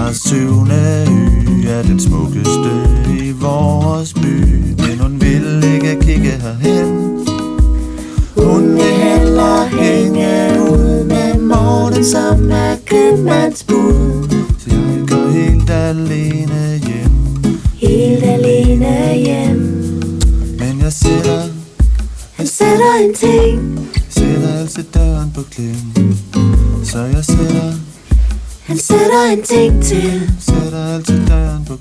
Fra syvende ø er den smukkeste i vores by. Men hun vil ikke kigge herhen. Hun vil hellere hænge ud med morgen som er købmandsbud Så jeg går helt alene hjem. Helt alene hjem. Men jeg sætter, Han sætter en ting. sætter altid døren på klem. Så jeg sætter, Han sætter en ting til. Sætter altid døren på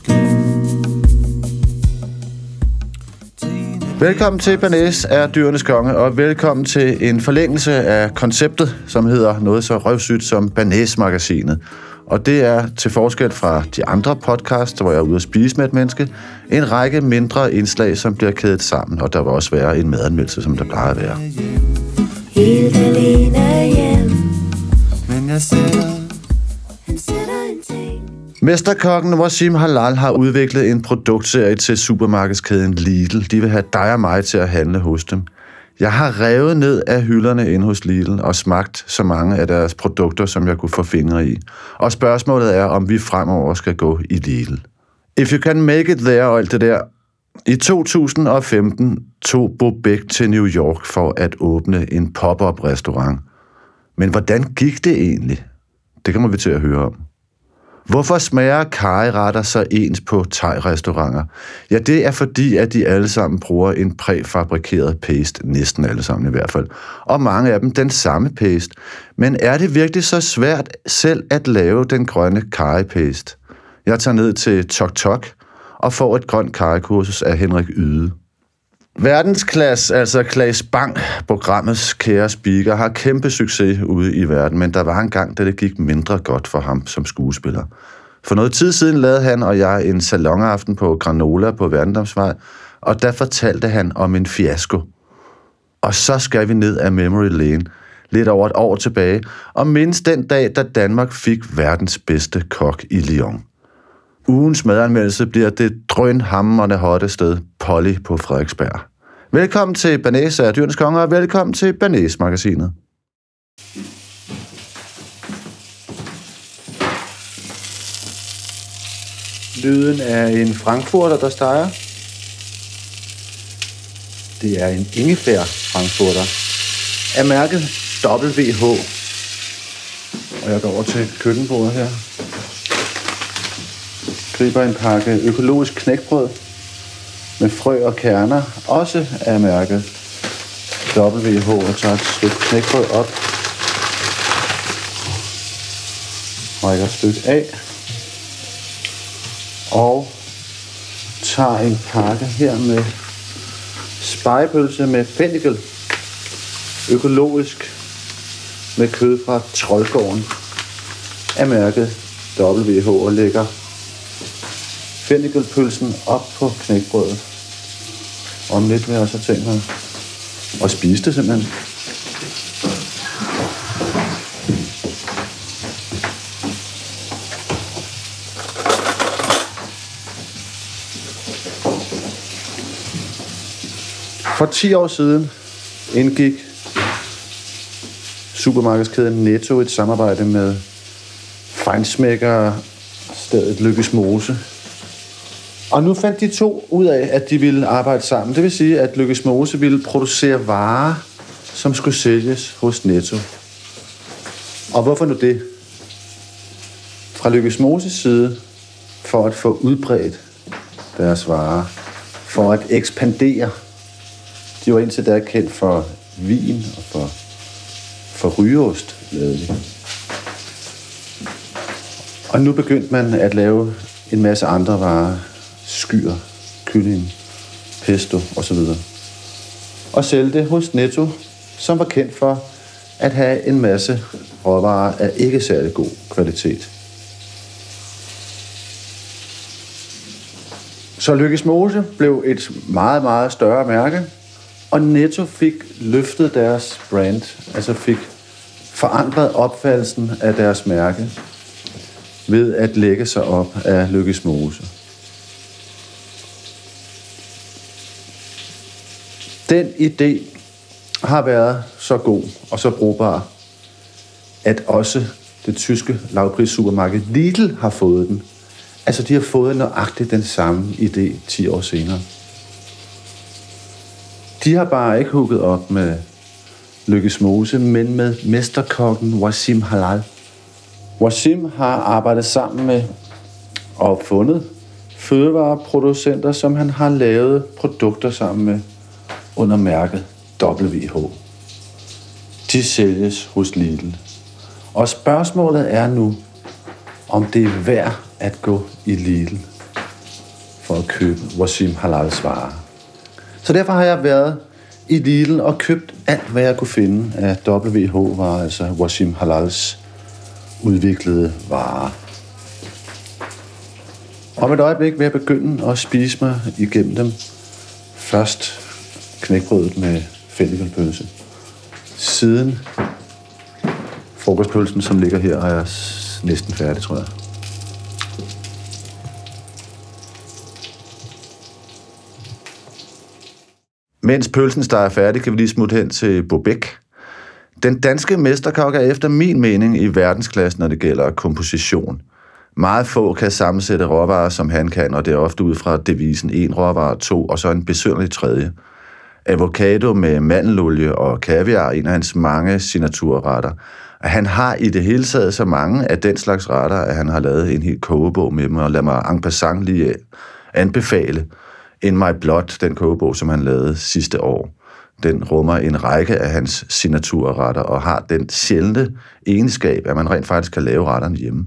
Velkommen til Banæs er dyrenes konge, og velkommen til en forlængelse af konceptet, som hedder noget så røvsygt som Banæs-magasinet. Og det er til forskel fra de andre podcasts, hvor jeg er ude at spise med et menneske, en række mindre indslag, som bliver kædet sammen, og der vil også være en madanmeldelse, som der plejer at være. Helt alene hjem Men jeg sætter han sætter en ting Mesterkokken Wasim Halal har udviklet en produktserie til supermarkedskæden Lidl. De vil have dig og mig til at handle hos dem. Jeg har revet ned af hylderne inde hos Lidl og smagt så mange af deres produkter, som jeg kunne få fingre i. Og spørgsmålet er, om vi fremover skal gå i Lidl. If you can make it there og alt det der. I 2015 tog Bobek til New York for at åbne en pop-up restaurant. Men hvordan gik det egentlig? Det kommer vi til at høre om. Hvorfor smager kajeretter så ens på thai-restauranter? Ja, det er fordi, at de alle sammen bruger en præfabrikeret paste, næsten alle sammen i hvert fald. Og mange af dem den samme paste. Men er det virkelig så svært selv at lave den grønne kajepaste? Jeg tager ned til Tok Tok og får et grønt kajekursus af Henrik Yde. Verdensklasse, altså Klaas Bang, programmets kære speaker, har kæmpe succes ude i verden, men der var en gang, da det gik mindre godt for ham som skuespiller. For noget tid siden lavede han og jeg en salonaften på Granola på Værendamsvej, og der fortalte han om en fiasko. Og så skal vi ned af Memory Lane, lidt over et år tilbage, og mindst den dag, da Danmark fik verdens bedste kok i Lyon. Ugens madanmeldelse bliver det drønhammerne hotte sted, Polly på Frederiksberg. Velkommen til Banæs af Dyrenes Konger, og velkommen til Banæs-magasinet. Lyden er en frankfurter, der steger. Det er en ingefær frankfurter af mærket WH. Og jeg går over til køkkenbordet her griber en pakke økologisk knækbrød med frø og kerner, også af mærket WH, og tager et stykke knækbrød op, rækker et stykke af, og tager en pakke her med spejepølse med fennikel, økologisk, med kød fra Troldgården, af mærket WH, og lægger fennikelpølsen op på knækbrødet. Om lidt vil jeg så tænke mig at spise det simpelthen. For 10 år siden indgik supermarkedskæden Netto et samarbejde med fejnsmækker stedet Lykkes Mose og nu fandt de to ud af, at de ville arbejde sammen. Det vil sige, at Lykkes Mose ville producere varer, som skulle sælges hos Netto. Og hvorfor nu det? Fra Lykkes Moses side, for at få udbredt deres varer, for at ekspandere. De var indtil da kendt for vin og for, for rygeost, lavede de. Og nu begyndte man at lave en masse andre varer, skyer, kylling, pesto osv. Og sælge det hos Netto, som var kendt for at have en masse råvarer af ikke særlig god kvalitet. Så Lykkes Mose blev et meget, meget større mærke, og Netto fik løftet deres brand, altså fik forandret opfattelsen af deres mærke ved at lægge sig op af Lykkes Mose. Den idé har været så god og så brugbar, at også det tyske lavprissupermarked Lidl har fået den. Altså, de har fået nøjagtigt den samme idé 10 år senere. De har bare ikke hugget op med Lykkes Mose, men med mesterkokken Wasim Halal. Wasim har arbejdet sammen med og fundet fødevareproducenter, som han har lavet produkter sammen med under mærket WH. De sælges hos Lidl. Og spørgsmålet er nu, om det er værd at gå i Lidl for at købe Wasim Halals varer. Så derfor har jeg været i Lidl og købt alt, hvad jeg kunne finde af WH-varer, altså Wasim Halals udviklede varer. Om et øjeblik vil jeg begynde at spise mig igennem dem. Først knækbrødet med fennikelpølse. Siden frokostpølsen, som ligger her, er jeg næsten færdig, tror jeg. Mens pølsen er færdig, kan vi lige smutte hen til Bobek. Den danske mesterkok er efter min mening i verdensklasse, når det gælder komposition. Meget få kan sammensætte råvarer, som han kan, og det er ofte ud fra devisen en råvare, to, og så en besønderlig tredje. Avocado med mandelolie og kaviar er en af hans mange signaturretter. Og Han har i det hele taget så mange af den slags retter, at han har lavet en helt kogebog med dem, og lad mig en passant lige øh, anbefale In My Blood, den kogebog, som han lavede sidste år. Den rummer en række af hans signaturretter og har den sjældne egenskab, at man rent faktisk kan lave retterne hjemme.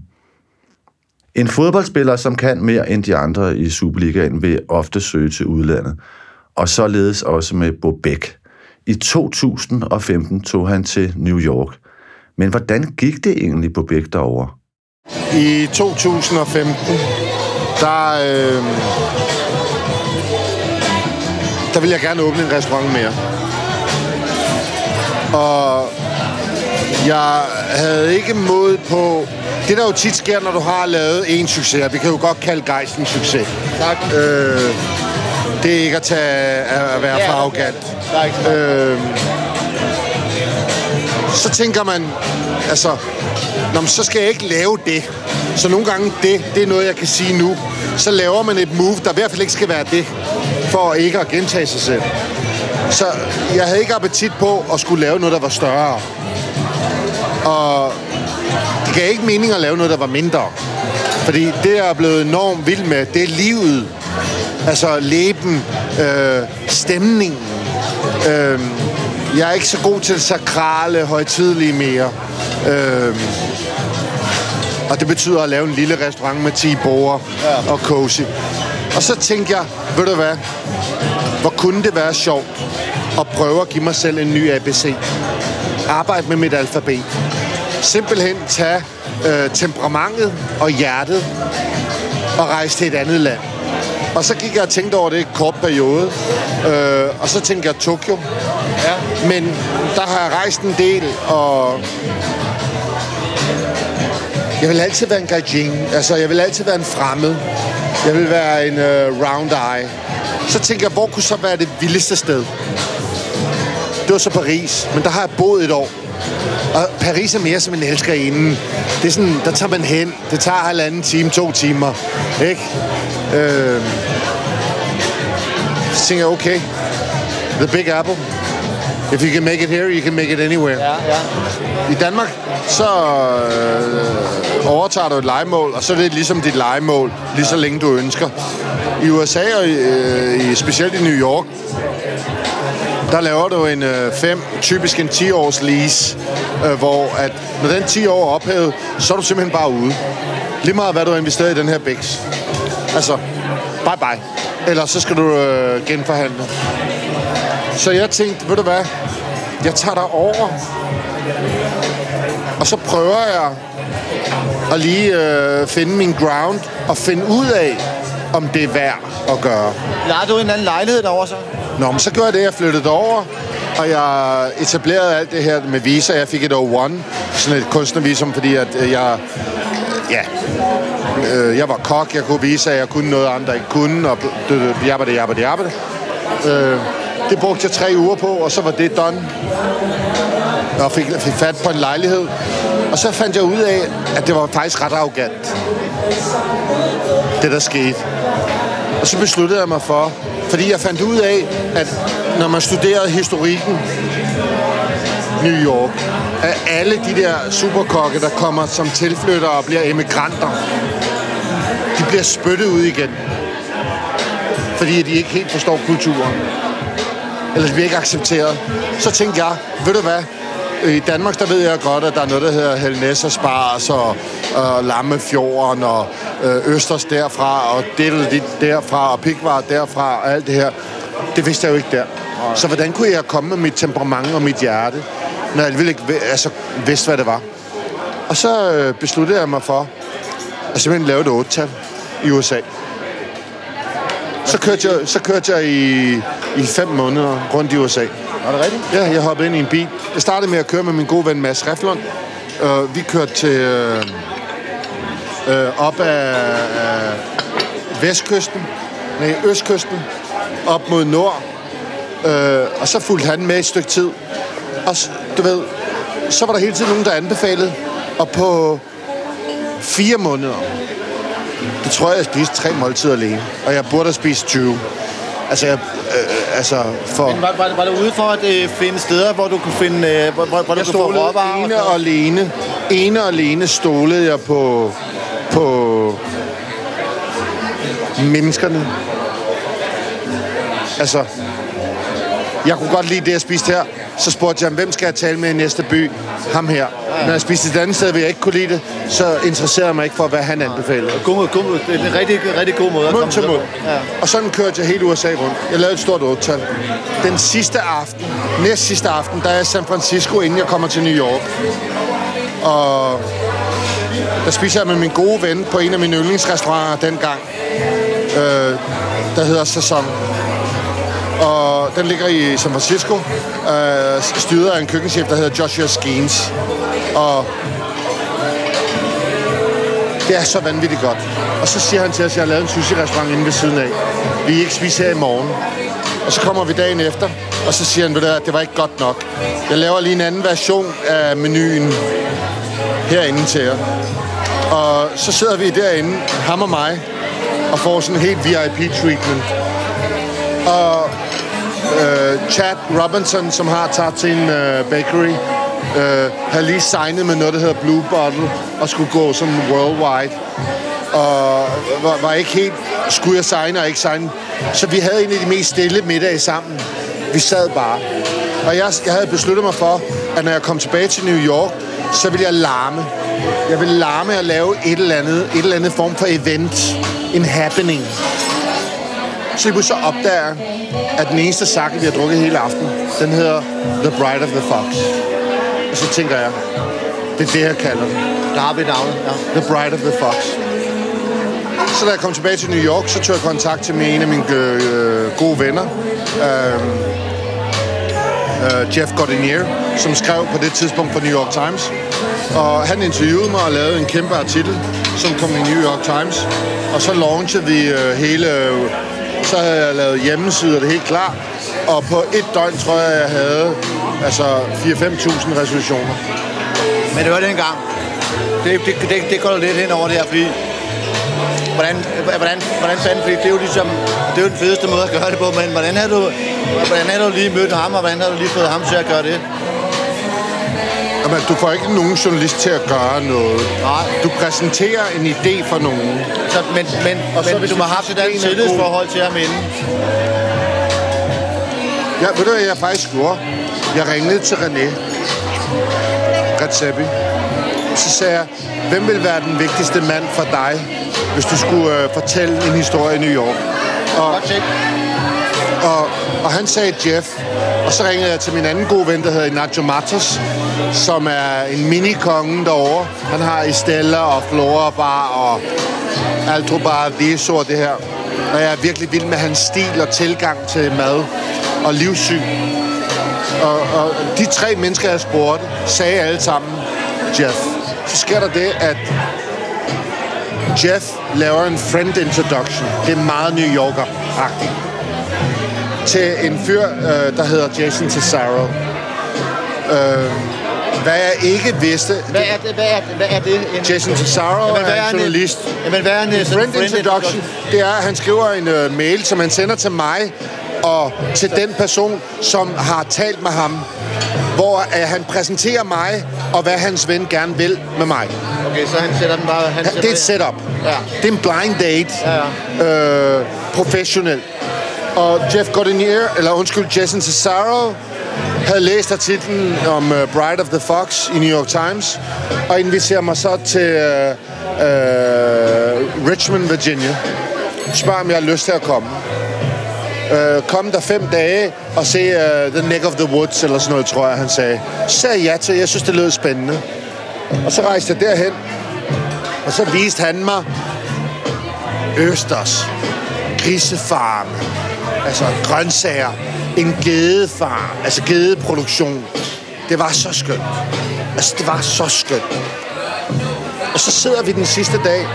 En fodboldspiller, som kan mere end de andre i Superligaen, vil ofte søge til udlandet, og således også med Bobek. I 2015 tog han til New York. Men hvordan gik det egentlig Bobek derovre? I 2015, der, øh, der ville jeg gerne åbne en restaurant mere. Og jeg havde ikke mod på... Det, der jo tit sker, når du har lavet en succes, og vi kan jo godt kalde Geist en succes. Tak. Øh, det er ikke at, tage, at være for arrogant. Øh, så tænker man, altså, Nå, men så skal jeg ikke lave det. Så nogle gange det, det er noget, jeg kan sige nu. Så laver man et move, der i hvert fald ikke skal være det, for ikke at gentage sig selv. Så jeg havde ikke appetit på at skulle lave noget, der var større. Og det gav ikke mening at lave noget, der var mindre. Fordi det, jeg er blevet enormt vild med, det er livet. Altså leben, øh, stemningen. Øh, jeg er ikke så god til det sakrale, højtidlige mere. Øh, og det betyder at lave en lille restaurant med 10 borde ja. og cozy. Og så tænkte jeg, ved du hvad, hvor kunne det være sjovt at prøve at give mig selv en ny ABC. Arbejde med mit alfabet. Simpelthen tage øh, temperamentet og hjertet og rejse til et andet land. Og så gik jeg og tænkte over det i en kort periode. Øh, og så tænkte jeg Tokyo. Ja. Men der har jeg rejst en del, og jeg vil altid være en gaijin. Altså, jeg vil altid være en fremmed. Jeg vil være en uh, round eye. Så tænker jeg, hvor kunne så være det vildeste sted? Det var så Paris, men der har jeg boet et år. Og Paris er mere som en elskerinde. Det er sådan, der tager man hen. Det tager halvanden time, to timer. Ikke? Øh, så tænker jeg, okay, the big apple. If you can make it here, you can make it anywhere. Ja, ja. I Danmark, så øh, overtager du et legemål, og så er det ligesom dit legemål, lige så længe du ønsker. I USA, og øh, specielt i New York, der laver du en øh, fem, typisk en 10-års lease, øh, hvor at når den 10 år er ophævet, så er du simpelthen bare ude. Lige meget hvad du har investeret i den her Bix. Altså, bye bye. Eller så skal du øh, genforhandle. Så jeg tænkte, ved du hvad, jeg tager dig over, og så prøver jeg at lige øh, finde min ground og finde ud af, om det er værd at gøre. Leger du en anden lejlighed derovre så? Nå, men så gjorde jeg det, jeg flyttede over, og jeg etablerede alt det her med visa. Jeg fik et O1, sådan et kunstnervisum, fordi at øh, jeg, ja, øh, jeg var kok, jeg kunne vise, at jeg kunne noget, andre ikke kunne, og jabbede, det, jabbede. det. Øh, det brugte jeg tre uger på, og så var det done. og fik, fik fat på en lejlighed. Og så fandt jeg ud af, at det var faktisk ret arrogant, det der skete. Og så besluttede jeg mig for, fordi jeg fandt ud af, at når man studerede historikken New York, at alle de der superkokke, der kommer som tilflyttere og bliver emigranter, de bliver spyttet ud igen. Fordi de ikke helt forstår kulturen. Eller de bliver ikke accepteret. Så tænkte jeg, ved du hvad, i Danmark, der ved jeg godt, at der er noget, der hedder Helnes og Spars og, og Lammefjorden og øh, Østers derfra og det dit derfra og Pikvar derfra og alt det her. Det vidste jeg jo ikke der. Så hvordan kunne jeg komme med mit temperament og mit hjerte, når jeg ville ikke altså, vidste, hvad det var? Og så øh, besluttede jeg mig for at simpelthen lave et 8 i USA. Så kørte jeg, så kørte jeg i, i fem måneder rundt i USA. Var det rigtigt? Ja, jeg hoppede ind i en bil. Jeg startede med at køre med min gode ven Mads Reflund. Uh, vi kørte til øh, øh, op af, af vestkysten, nej, østkysten, op mod nord. Uh, og så fulgte han med et stykke tid. Og du ved, så var der hele tiden nogen, der anbefalede. Og på fire måneder, det tror jeg, jeg spiste tre måltider alene. Og jeg burde have spist 20. Altså, jeg, øh, altså for... Men var, var, var du ude for at øh, finde steder, hvor du kunne finde, øh, hvor, hvor, hvor du Jeg kunne få råvarer? ene og alene. Ene og alene stolede jeg på, på menneskerne. Altså, jeg kunne godt lide det, jeg spiste her. Så spurgte jeg ham, hvem skal jeg tale med i næste by? Ham her. Når jeg spiste et andet sted, hvor jeg ikke kunne lide det, så interesserede jeg mig ikke for, hvad han anbefalede. God, god, det er en rigtig, rigtig god måde at Mund komme til mund. Ja. Og sådan kørte jeg hele USA rundt. Jeg lavede et stort 8 Den sidste aften, næst sidste aften, der er jeg i San Francisco, inden jeg kommer til New York. Og der spiser jeg med min gode ven på en af mine yndlingsrestauranter dengang. Øh, der hedder Sæson. Og den ligger i San Francisco. Øh, styret af en køkkenchef, der hedder Joshua Skeens. Og det er så vanvittigt godt. Og så siger han til os, at jeg har lavet en sushi-restaurant inde ved siden af. Vi ikke spise her i morgen. Og så kommer vi dagen efter, og så siger han, at det var ikke godt nok. Jeg laver lige en anden version af menuen herinde til jer. Og så sidder vi derinde, ham og mig, og får sådan en helt VIP-treatment. Og øh, Chad Robinson, som har Tartin øh, Bakery, øh, havde lige signet med noget, der hedder Blue Bottle, og skulle gå som worldwide. Og var, var ikke helt, skulle jeg signe og ikke signe. Så vi havde en af de mest stille middage sammen. Vi sad bare. Og jeg, jeg havde besluttet mig for, at når jeg kom tilbage til New York, så ville jeg larme. Jeg ville larme og lave et eller andet, et eller andet form for event. En happening. Så lige pludselig så opdager jeg, at den eneste sakke, vi har drukket hele aften, den hedder The Bride of the Fox. Og så tænker jeg, det er det, jeg kalder den. Der har vi navnet. Ja. The Bride of the Fox. Så da jeg kom tilbage til New York, så tog jeg kontakt til en af mine øh, gode venner. Øh, øh, Jeff Gordinier, som skrev på det tidspunkt for New York Times. Og han interviewede mig og lavede en kæmpe artikel, som kom i New York Times. Og så launchede vi øh, hele... Øh, så havde jeg lavet hjemmesider, det helt klar. Og på et døgn tror jeg, jeg havde altså 4-5.000 resolutioner. Men det var dengang. Det, det, det, det går lidt hen over det her, fordi... Hvordan, hvordan, hvordan fanden, fordi det er jo ligesom, det er jo den fedeste måde at gøre det på, men hvordan har du, hvordan har du lige mødt ham, og hvordan har du lige fået ham til at gøre det? Jamen, du får ikke nogen journalist til at gøre noget. Nej. Du præsenterer en idé for nogen. Så, men men, Og så men hvis du må have haft et andet tillidsforhold til ham inden. Ja, ved du, hvad jeg faktisk gjorde? Jeg ringede til René Redzepi. Så sagde jeg, hvem vil være den vigtigste mand for dig, hvis du skulle øh, fortælle en historie i New York? Og, Godt og, og han sagde Jeff. Og så ringede jeg til min anden gode ven, der hedder Nacho Matos, som er en mini-konge derovre. Han har Estella og Flora Bar og Altro Bar, Viso og det her. Og jeg er virkelig vild med hans stil og tilgang til mad og livssyn. Og, og de tre mennesker, jeg spurgte, sagde alle sammen, Jeff. Så sker der det, at Jeff laver en friend introduction. Det er meget New Yorker-agtigt. Til en fyr, øh, der hedder Jason Tesaro. Øh, Hvad jeg ikke vidste... Hvad er det? Hvad er det? Hvad er det? En, Jason Cesaro Jamen, hvad er en journalist. Jamen, hvad er en sådan Friend introduction, det er, at han skriver en uh, mail, som han sender til mig og til den person, som har talt med ham, hvor uh, han præsenterer mig og hvad hans ven gerne vil med mig. Okay, så han sætter den bare... Han sætter Det er et setup. Ja. Det er en blind date. Ja, Øh, professionel. Og Jeff Gordinier, eller undskyld, Jason Cesaro, havde læst artiklen om uh, Bride of the Fox i New York Times, og inviterer mig så til uh, uh, Richmond, Virginia. Spørger, om jeg har lyst til at komme. Uh, kom der fem dage og se uh, The Neck of the Woods, eller sådan noget, tror jeg, han sagde. Så sagde jeg ja til, jeg synes, det lød spændende. Og så rejste jeg derhen, og så viste han mig Østers, grisefarme altså grøntsager, en gedefarm, altså gedeproduktion. Det var så skønt. Altså, det var så skønt. Og så sidder vi den sidste dag.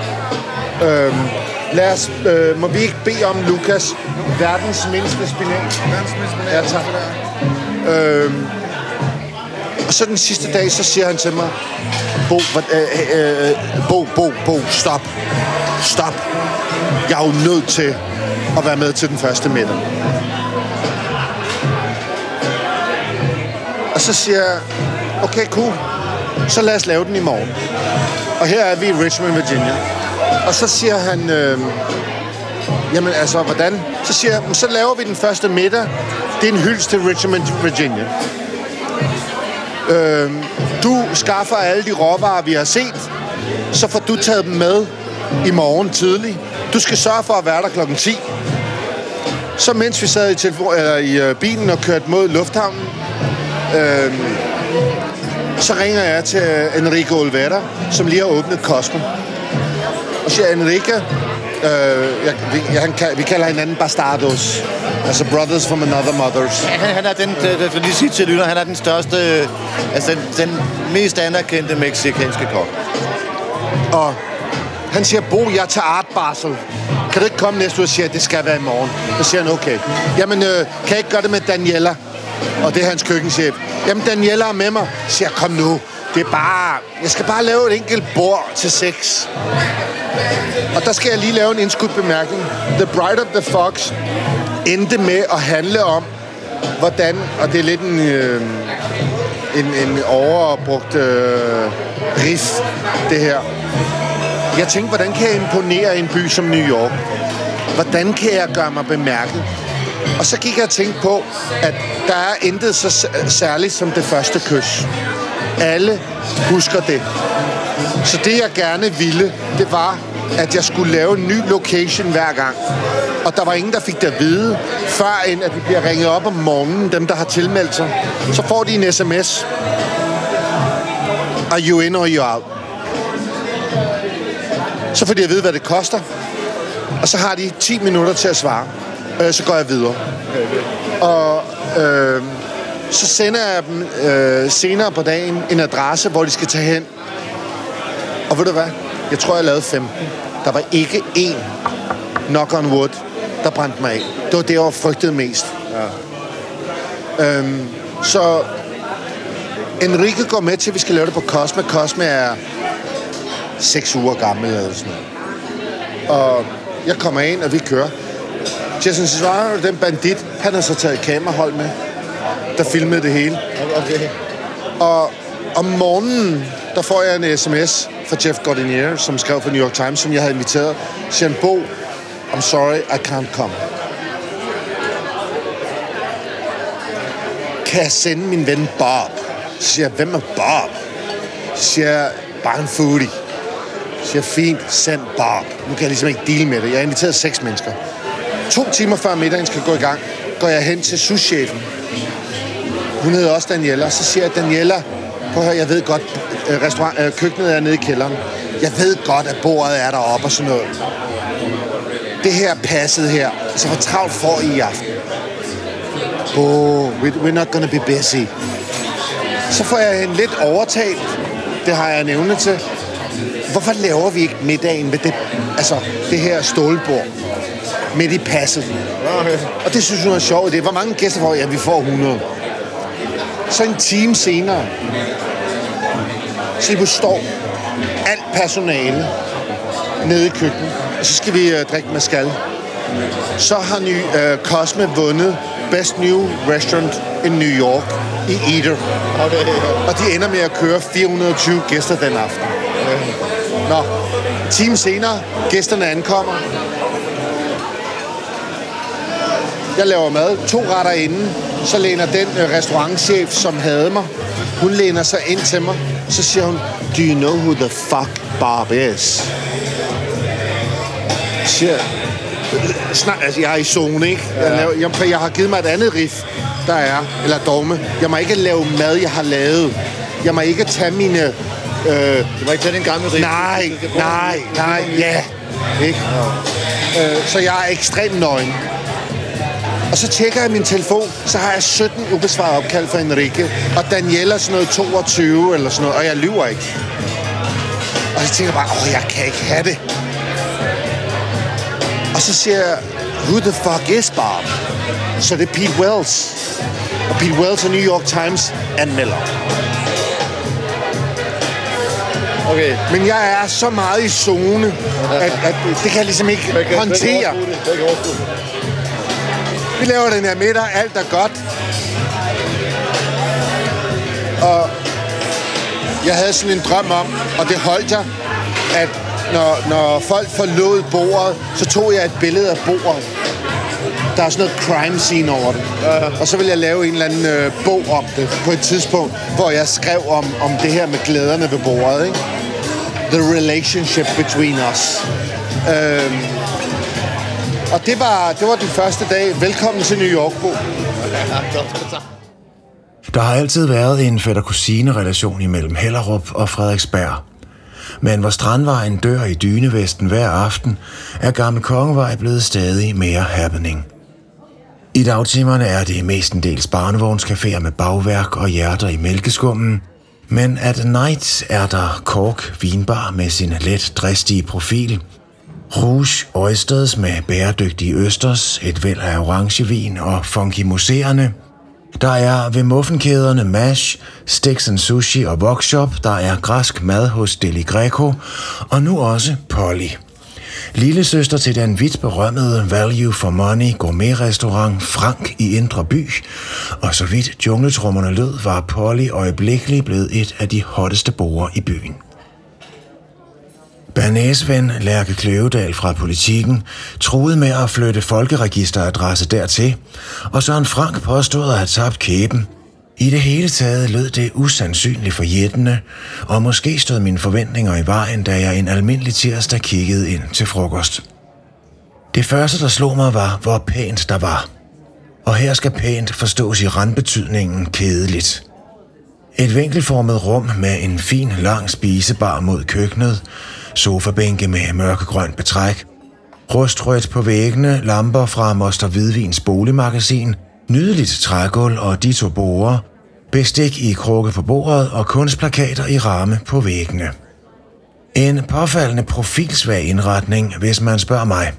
Øhm, lad os, øh, må vi ikke bede om, Lukas, verdens mindste spinat? Verdens mindste spinat. Ja, tak. Øhm, og så den sidste dag, så siger han til mig, Bo, hvad, øh, øh, Bo, Bo, Bo, stop. Stop. Jeg er jo nødt til at være med til den første middag. Og så siger jeg, okay, cool. Så lad os lave den i morgen. Og her er vi i Richmond, Virginia. Og så siger han, øh, jamen altså, hvordan? Så siger jeg, så laver vi den første middag. Det er en hyldest til Richmond, Virginia. Øh, du skaffer alle de råvarer, vi har set. Så får du taget dem med i morgen tidlig. Du skal sørge for at være der klokken 10. Så mens vi sad i, telefon, eller i øh, bilen og kørte mod lufthavnen, øh, så ringer jeg til øh, Enrique Olvera, som lige har åbnet Cosmo. Og siger, Enrique, øh, jeg, vi, jeg, han, vi kalder hinanden bastardos. Altså brothers from another mothers. Han, han er den, det, det, lige sige til lytter, han er den største, øh, altså den, den mest anerkendte meksikanske kok. Og han siger, Bo, jeg tager artbarsel. Kan du ikke komme næste uge og siger, at det skal være i morgen? Så siger han, okay. Jamen, øh, kan jeg ikke gøre det med Daniela? Og det er hans køkkenchef. Jamen, Daniela er med mig. Så siger kom nu. Det er bare... Jeg skal bare lave et enkelt bord til seks. Og der skal jeg lige lave en indskudt bemærkning. The Bride of the Fox endte med at handle om, hvordan... Og det er lidt en... Øh, en, en overbrugt øh, riff, det her. Jeg tænkte, hvordan kan jeg imponere en by som New York? Hvordan kan jeg gøre mig bemærket? Og så gik jeg og tænkte på, at der er intet så særligt som det første kys. Alle husker det. Så det, jeg gerne ville, det var, at jeg skulle lave en ny location hver gang. Og der var ingen, der fik det at vide, før end at de bliver ringet op om morgenen, dem, der har tilmeldt sig. Så får de en sms. Are you in or you out? Så får de at vide, hvad det koster. Og så har de 10 minutter til at svare. Øh, så går jeg videre. Og øh, så sender jeg dem øh, senere på dagen en adresse, hvor de skal tage hen. Og ved du hvad? Jeg tror, jeg lavede 15. Der var ikke én knock on wood, der brændte mig af. Det var det, jeg var frygtede mest. Ja. Øhm, så Enrique går med til, at vi skal lave det på Cosme. Cosme er 6 uger gammel eller sådan noget. Og jeg kommer ind, og vi kører. Jason Cesaro, den bandit, han har så taget et kamerahold med, der filmede det hele. Okay. Og om morgenen, der får jeg en sms fra Jeff Gordinier, som skrev for New York Times, som jeg havde inviteret. Siger Bo, I'm sorry, I can't come. Kan jeg sende min ven Bob? Siger jeg, hvem er Bob? Siger bare en foodie. Siger fint, send Bob. Nu kan jeg ligesom ikke dele med det. Jeg har inviteret seks mennesker. To timer før middagen skal gå i gang, går jeg hen til souschefen. Hun hedder også Daniela. Og så siger jeg, Daniela, prøv at høre, jeg ved godt, øh, restaurant, øh, køkkenet er nede i kælderen. Jeg ved godt, at bordet er deroppe og sådan noget. Det her passet her, så hvor travlt får I i aften? Oh, we're not gonna be busy. Så får jeg en lidt overtalt. Det har jeg en evne til. Hvorfor laver vi ikke middagen ved det, altså det her stålbord midt i passet? Okay. Og det synes hun er sjovt. Det er, hvor mange gæster får vi? Ja, vi får 100. Så en time senere, Så lige pludselig står alt personale nede i køkkenet, og så skal vi øh, drikke mescal. Så har ny, øh, Cosme vundet Best New Restaurant in New York i Eater. Og de ender med at køre 420 gæster den aften. Nå, en time senere, gæsterne ankommer. Jeg laver mad, to retter inden. Så læner den øh, restaurantchef, som havde mig, hun læner sig ind til mig. Så siger hun, do you know who the fuck Bob is? Jeg siger, Snak, altså, jeg er i zone, ikke? Jeg, laver, jeg, jeg har givet mig et andet riff, der er, eller dogme. Jeg må ikke lave mad, jeg har lavet. Jeg må ikke tage mine... Øh, Du må ikke tage den gamle rig. nej, nej, nej, ja. Ikke? Øh, så jeg er ekstremt nøgen. Og så tjekker jeg min telefon, så har jeg 17 ubesvarede opkald fra Enrique, og Daniela sådan noget 22 eller sådan noget, og jeg lyver ikke. Og så tænker jeg bare, åh, jeg kan ikke have det. Og så siger jeg, who the fuck is Bob? Så det er Pete Wells. Og Pete Wells og New York Times anmelder. Okay. Men jeg er så meget i zone, at, at det kan jeg ligesom ikke håndtere. Vi laver den her middag, alt er godt. Og jeg havde sådan en drøm om, og det holdt jeg, at når, når folk forlod bordet, så tog jeg et billede af bordet. Der er sådan noget crime scene over det. Og så vil jeg lave en eller anden øh, bog om det på et tidspunkt, hvor jeg skrev om, om det her med glæderne ved bordet. Ikke? The relationship between us. Øhm, og det var, det var den første dag. Velkommen til New York, Bo. Der har altid været en fætter-kusine-relation imellem Hellerup og Frederiksberg. Men hvor Strandvejen dør i Dynevesten hver aften, er Gamle Kongevej blevet stadig mere happening. I dagtimerne er det mestendels barnevognscaféer med bagværk og hjerter i mælkeskummen, men at night er der Kork Vinbar med sin let dristige profil, Rouge Oysters med bæredygtige østers, et væld af orangevin og funky museerne. Der er ved muffenkæderne Mash, Sticks and Sushi og Vokshop, der er græsk mad hos Deli Greco, og nu også Polly. Lille søster til den vidt berømmede Value for Money gourmet-restaurant Frank i Indre By, og så vidt jungletrummerne lød, var Polly øjeblikkeligt blevet et af de hotteste borgere i byen. Bernæsven Lærke Kløvedal fra politikken troede med at flytte folkeregisteradresse dertil, og Søren Frank påstod at have tabt kæben. I det hele taget lød det usandsynligt for jættene, og måske stod mine forventninger i vejen, da jeg en almindelig tirsdag kiggede ind til frokost. Det første, der slog mig, var, hvor pænt der var. Og her skal pænt forstås i randbetydningen kedeligt. Et vinkelformet rum med en fin, lang spisebar mod køkkenet, sofabænke med mørkegrønt betræk, rustrødt på væggene, lamper fra Moster Hvidvins boligmagasin, nydeligt trægulv og de to borer, bestik i krukke på bordet og kunstplakater i ramme på væggene. En påfaldende profilsvag indretning, hvis man spørger mig.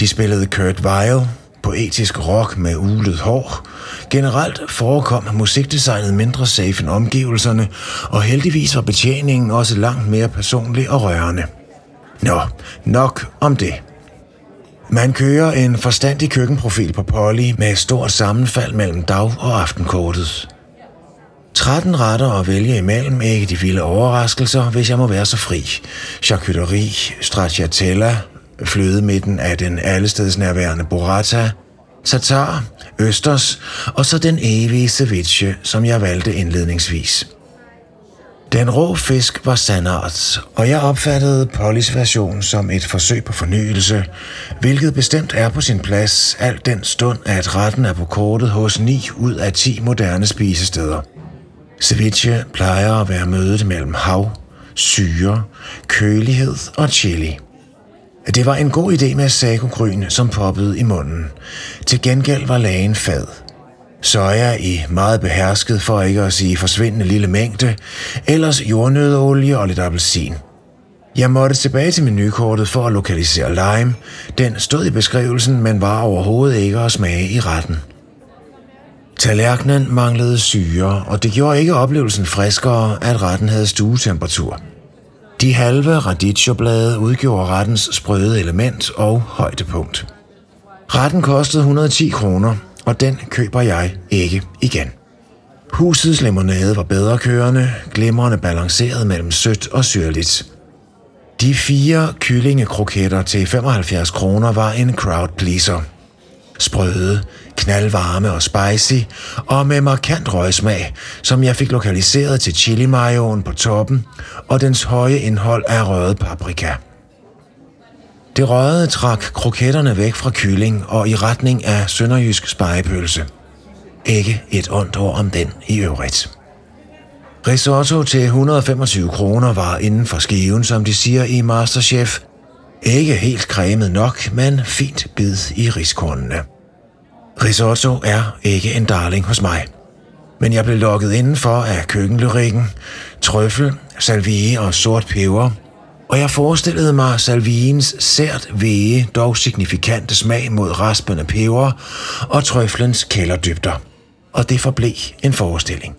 De spillede Kurt Weill, poetisk rock med ulet hår. Generelt forekom musikdesignet mindre safe end omgivelserne, og heldigvis var betjeningen også langt mere personlig og rørende. Nå, nok om det. Man kører en forstandig køkkenprofil på Polly med stort sammenfald mellem dag- og aftenkortet. 13 retter at vælge imellem, ikke de vilde overraskelser, hvis jeg må være så fri. Charcuterie, stracciatella, flødemidten af den allestedsnærværende burrata, tatar, østers og så den evige ceviche, som jeg valgte indledningsvis. Den rå fisk var sandart, og jeg opfattede Pollys version som et forsøg på fornyelse, hvilket bestemt er på sin plads, alt den stund, at retten er på kortet hos 9 ud af 10 moderne spisesteder. Ceviche plejer at være mødet mellem hav, syre, kølighed og chili. Det var en god idé med sagogryn, som poppede i munden. Til gengæld var lagen fad. Soja i meget behersket, for ikke at sige forsvindende lille mængde, ellers jordnøddeolie og lidt appelsin. Jeg måtte tilbage til menukortet for at lokalisere lime. Den stod i beskrivelsen, men var overhovedet ikke at smage i retten. Tallerkenen manglede syre, og det gjorde ikke oplevelsen friskere, at retten havde stuetemperatur. De halve radicchioblade udgjorde rettens sprøde element og højdepunkt. Retten kostede 110 kroner, og den køber jeg ikke igen. Husets limonade var bedre kørende, glimrende balanceret mellem sødt og syrligt. De fire kyllingekroketter til 75 kroner var en crowd pleaser. Sprøde, knaldvarme og spicy, og med markant røgsmag, som jeg fik lokaliseret til chili mayoen på toppen og dens høje indhold af røget paprika. Det røde trak kroketterne væk fra kylling og i retning af sønderjysk spejepølse. Ikke et ondt ord om den i øvrigt. Risotto til 125 kroner var inden for skiven, som de siger i Masterchef. Ikke helt cremet nok, men fint bid i riskornene. Risotto er ikke en darling hos mig. Men jeg blev lukket indenfor af køkkenlyrikken, trøffel, salvie og sort peber, og jeg forestillede mig salviens sært væge, dog signifikante smag mod raspende peber og trøflens kælderdybder. Og det forblev en forestilling.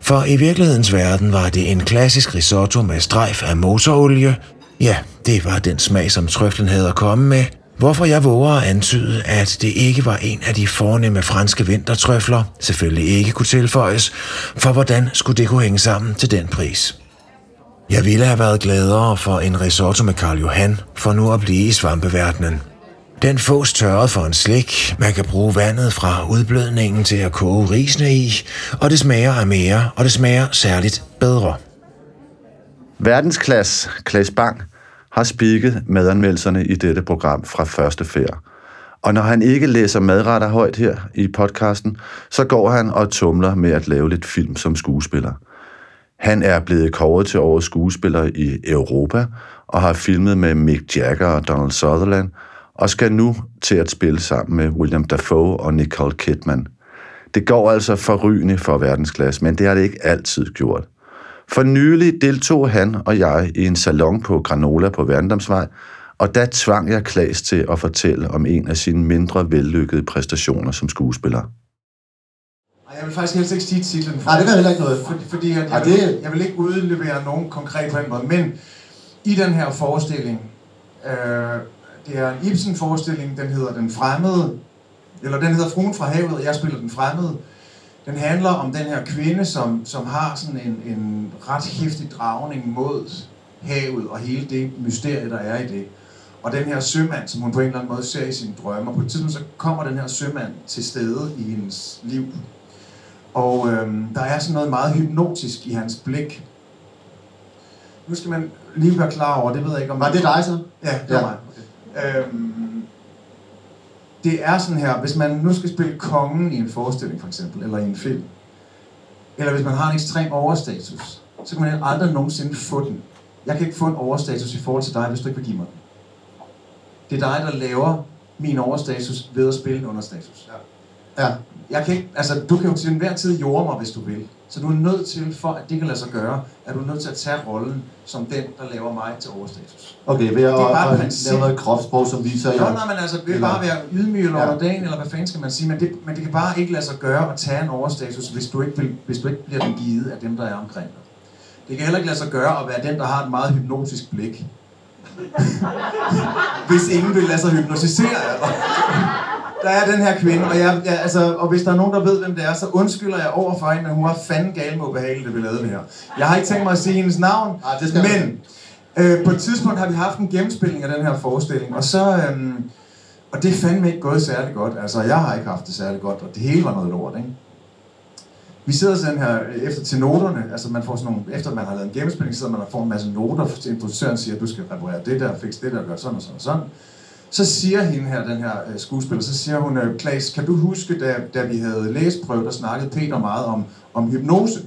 For i virkelighedens verden var det en klassisk risotto med strejf af motorolie. Ja, det var den smag, som trøflen havde at komme med, hvorfor jeg våger at antyde, at det ikke var en af de fornemme franske vintertrøfler, selvfølgelig ikke kunne tilføjes, for hvordan skulle det kunne hænge sammen til den pris? Jeg ville have været gladere for en risotto med Karl Johan, for nu at blive i svampeverdenen. Den fås tørret for en slik, man kan bruge vandet fra udblødningen til at koge risene i, og det smager af mere, og det smager særligt bedre. Verdensklasse Klaas Bang har spikket madanmeldelserne i dette program fra første færd. Og når han ikke læser madretter højt her i podcasten, så går han og tumler med at lave lidt film som skuespiller. Han er blevet kåret til årets skuespiller i Europa og har filmet med Mick Jagger og Donald Sutherland, og skal nu til at spille sammen med William Dafoe og Nicole Kidman. Det går altså forrygende for verdensklasse, men det har det ikke altid gjort. For nylig deltog han og jeg i en salon på Granola på Værndomsvej, og der tvang jeg Klaas til at fortælle om en af sine mindre vellykkede præstationer som skuespiller. Ej, Jeg vil faktisk helst ikke sige titlen. Nej, det gør heller ikke noget. Fordi, fordi at Ej, jeg, vil, det- jeg vil ikke udlevere nogen konkret på den måde, men i den her forestilling, øh, det er en Ibsen-forestilling, den hedder Den Fremmede, eller den hedder Fruen fra havet, og jeg spiller Den Fremmede. Den handler om den her kvinde, som, som har sådan en, en ret hæftig dragning mod havet og hele det mysterie, der er i det. Og den her sømand, som hun på en eller anden måde ser i sine drømme, og på et tidspunkt så kommer den her sømand til stede i hendes liv. Og øhm, der er sådan noget meget hypnotisk i hans blik. Nu skal man lige være klar over, det ved jeg ikke om... Var det dig så? Ja, det var Ja. mig. Øhm, det er sådan her, hvis man nu skal spille kongen i en forestilling for eksempel, eller i en film, eller hvis man har en ekstrem overstatus, så kan man aldrig nogensinde få den. Jeg kan ikke få en overstatus i forhold til dig, hvis du ikke vil give mig den. Det er dig, der laver min overstatus ved at spille en understatus. Ja. Jeg kan ikke, altså, du kan jo til enhver tid jorde mig, hvis du vil. Så du er nødt til, for at det kan lade sig gøre, er du nødt til at tage rollen som den, der laver mig til overstatus. Okay, ved at, Det er bare at, at princip. lave noget kropssprog, som viser Jo, nej, men altså, det vil Eller- bare være ydmyg eller Ja. underdagen, eller hvad fanden skal man sige, men det, men det kan bare ikke lade sig gøre at tage en overstatus, hvis du ikke, vil, hvis du ikke bliver den givet af dem, der er omkring dig. Det kan heller ikke lade sig gøre at være den, der har et meget hypnotisk blik. hvis ingen vil lade sig hypnotisere af dig. Der er den her kvinde, og, jeg, jeg, altså, og hvis der er nogen, der ved, hvem det er, så undskylder jeg over for hende, men hun var fandme gal med ubehageligt, det vi lavede det her. Jeg har ikke tænkt mig at sige hendes navn, Nej, det men øh, på et tidspunkt har vi haft en gennemspilning af den her forestilling, og så... Øhm, og det er fandme ikke gået særlig godt. Altså, jeg har ikke haft det særlig godt, og det hele var noget lort, ikke? Vi sidder sådan her øh, efter til noterne, altså man får sådan nogle, efter man har lavet en gennemspilning, sidder man og får en masse noter, til instruktøren siger, at du skal reparere det der, fikse det der, gøre sådan og sådan og sådan. Så siger hende her, den her øh, skuespiller, så siger hun, øh, Klaas, kan du huske, da, da vi havde læseprøve, der snakkede Peter meget om, om hypnose?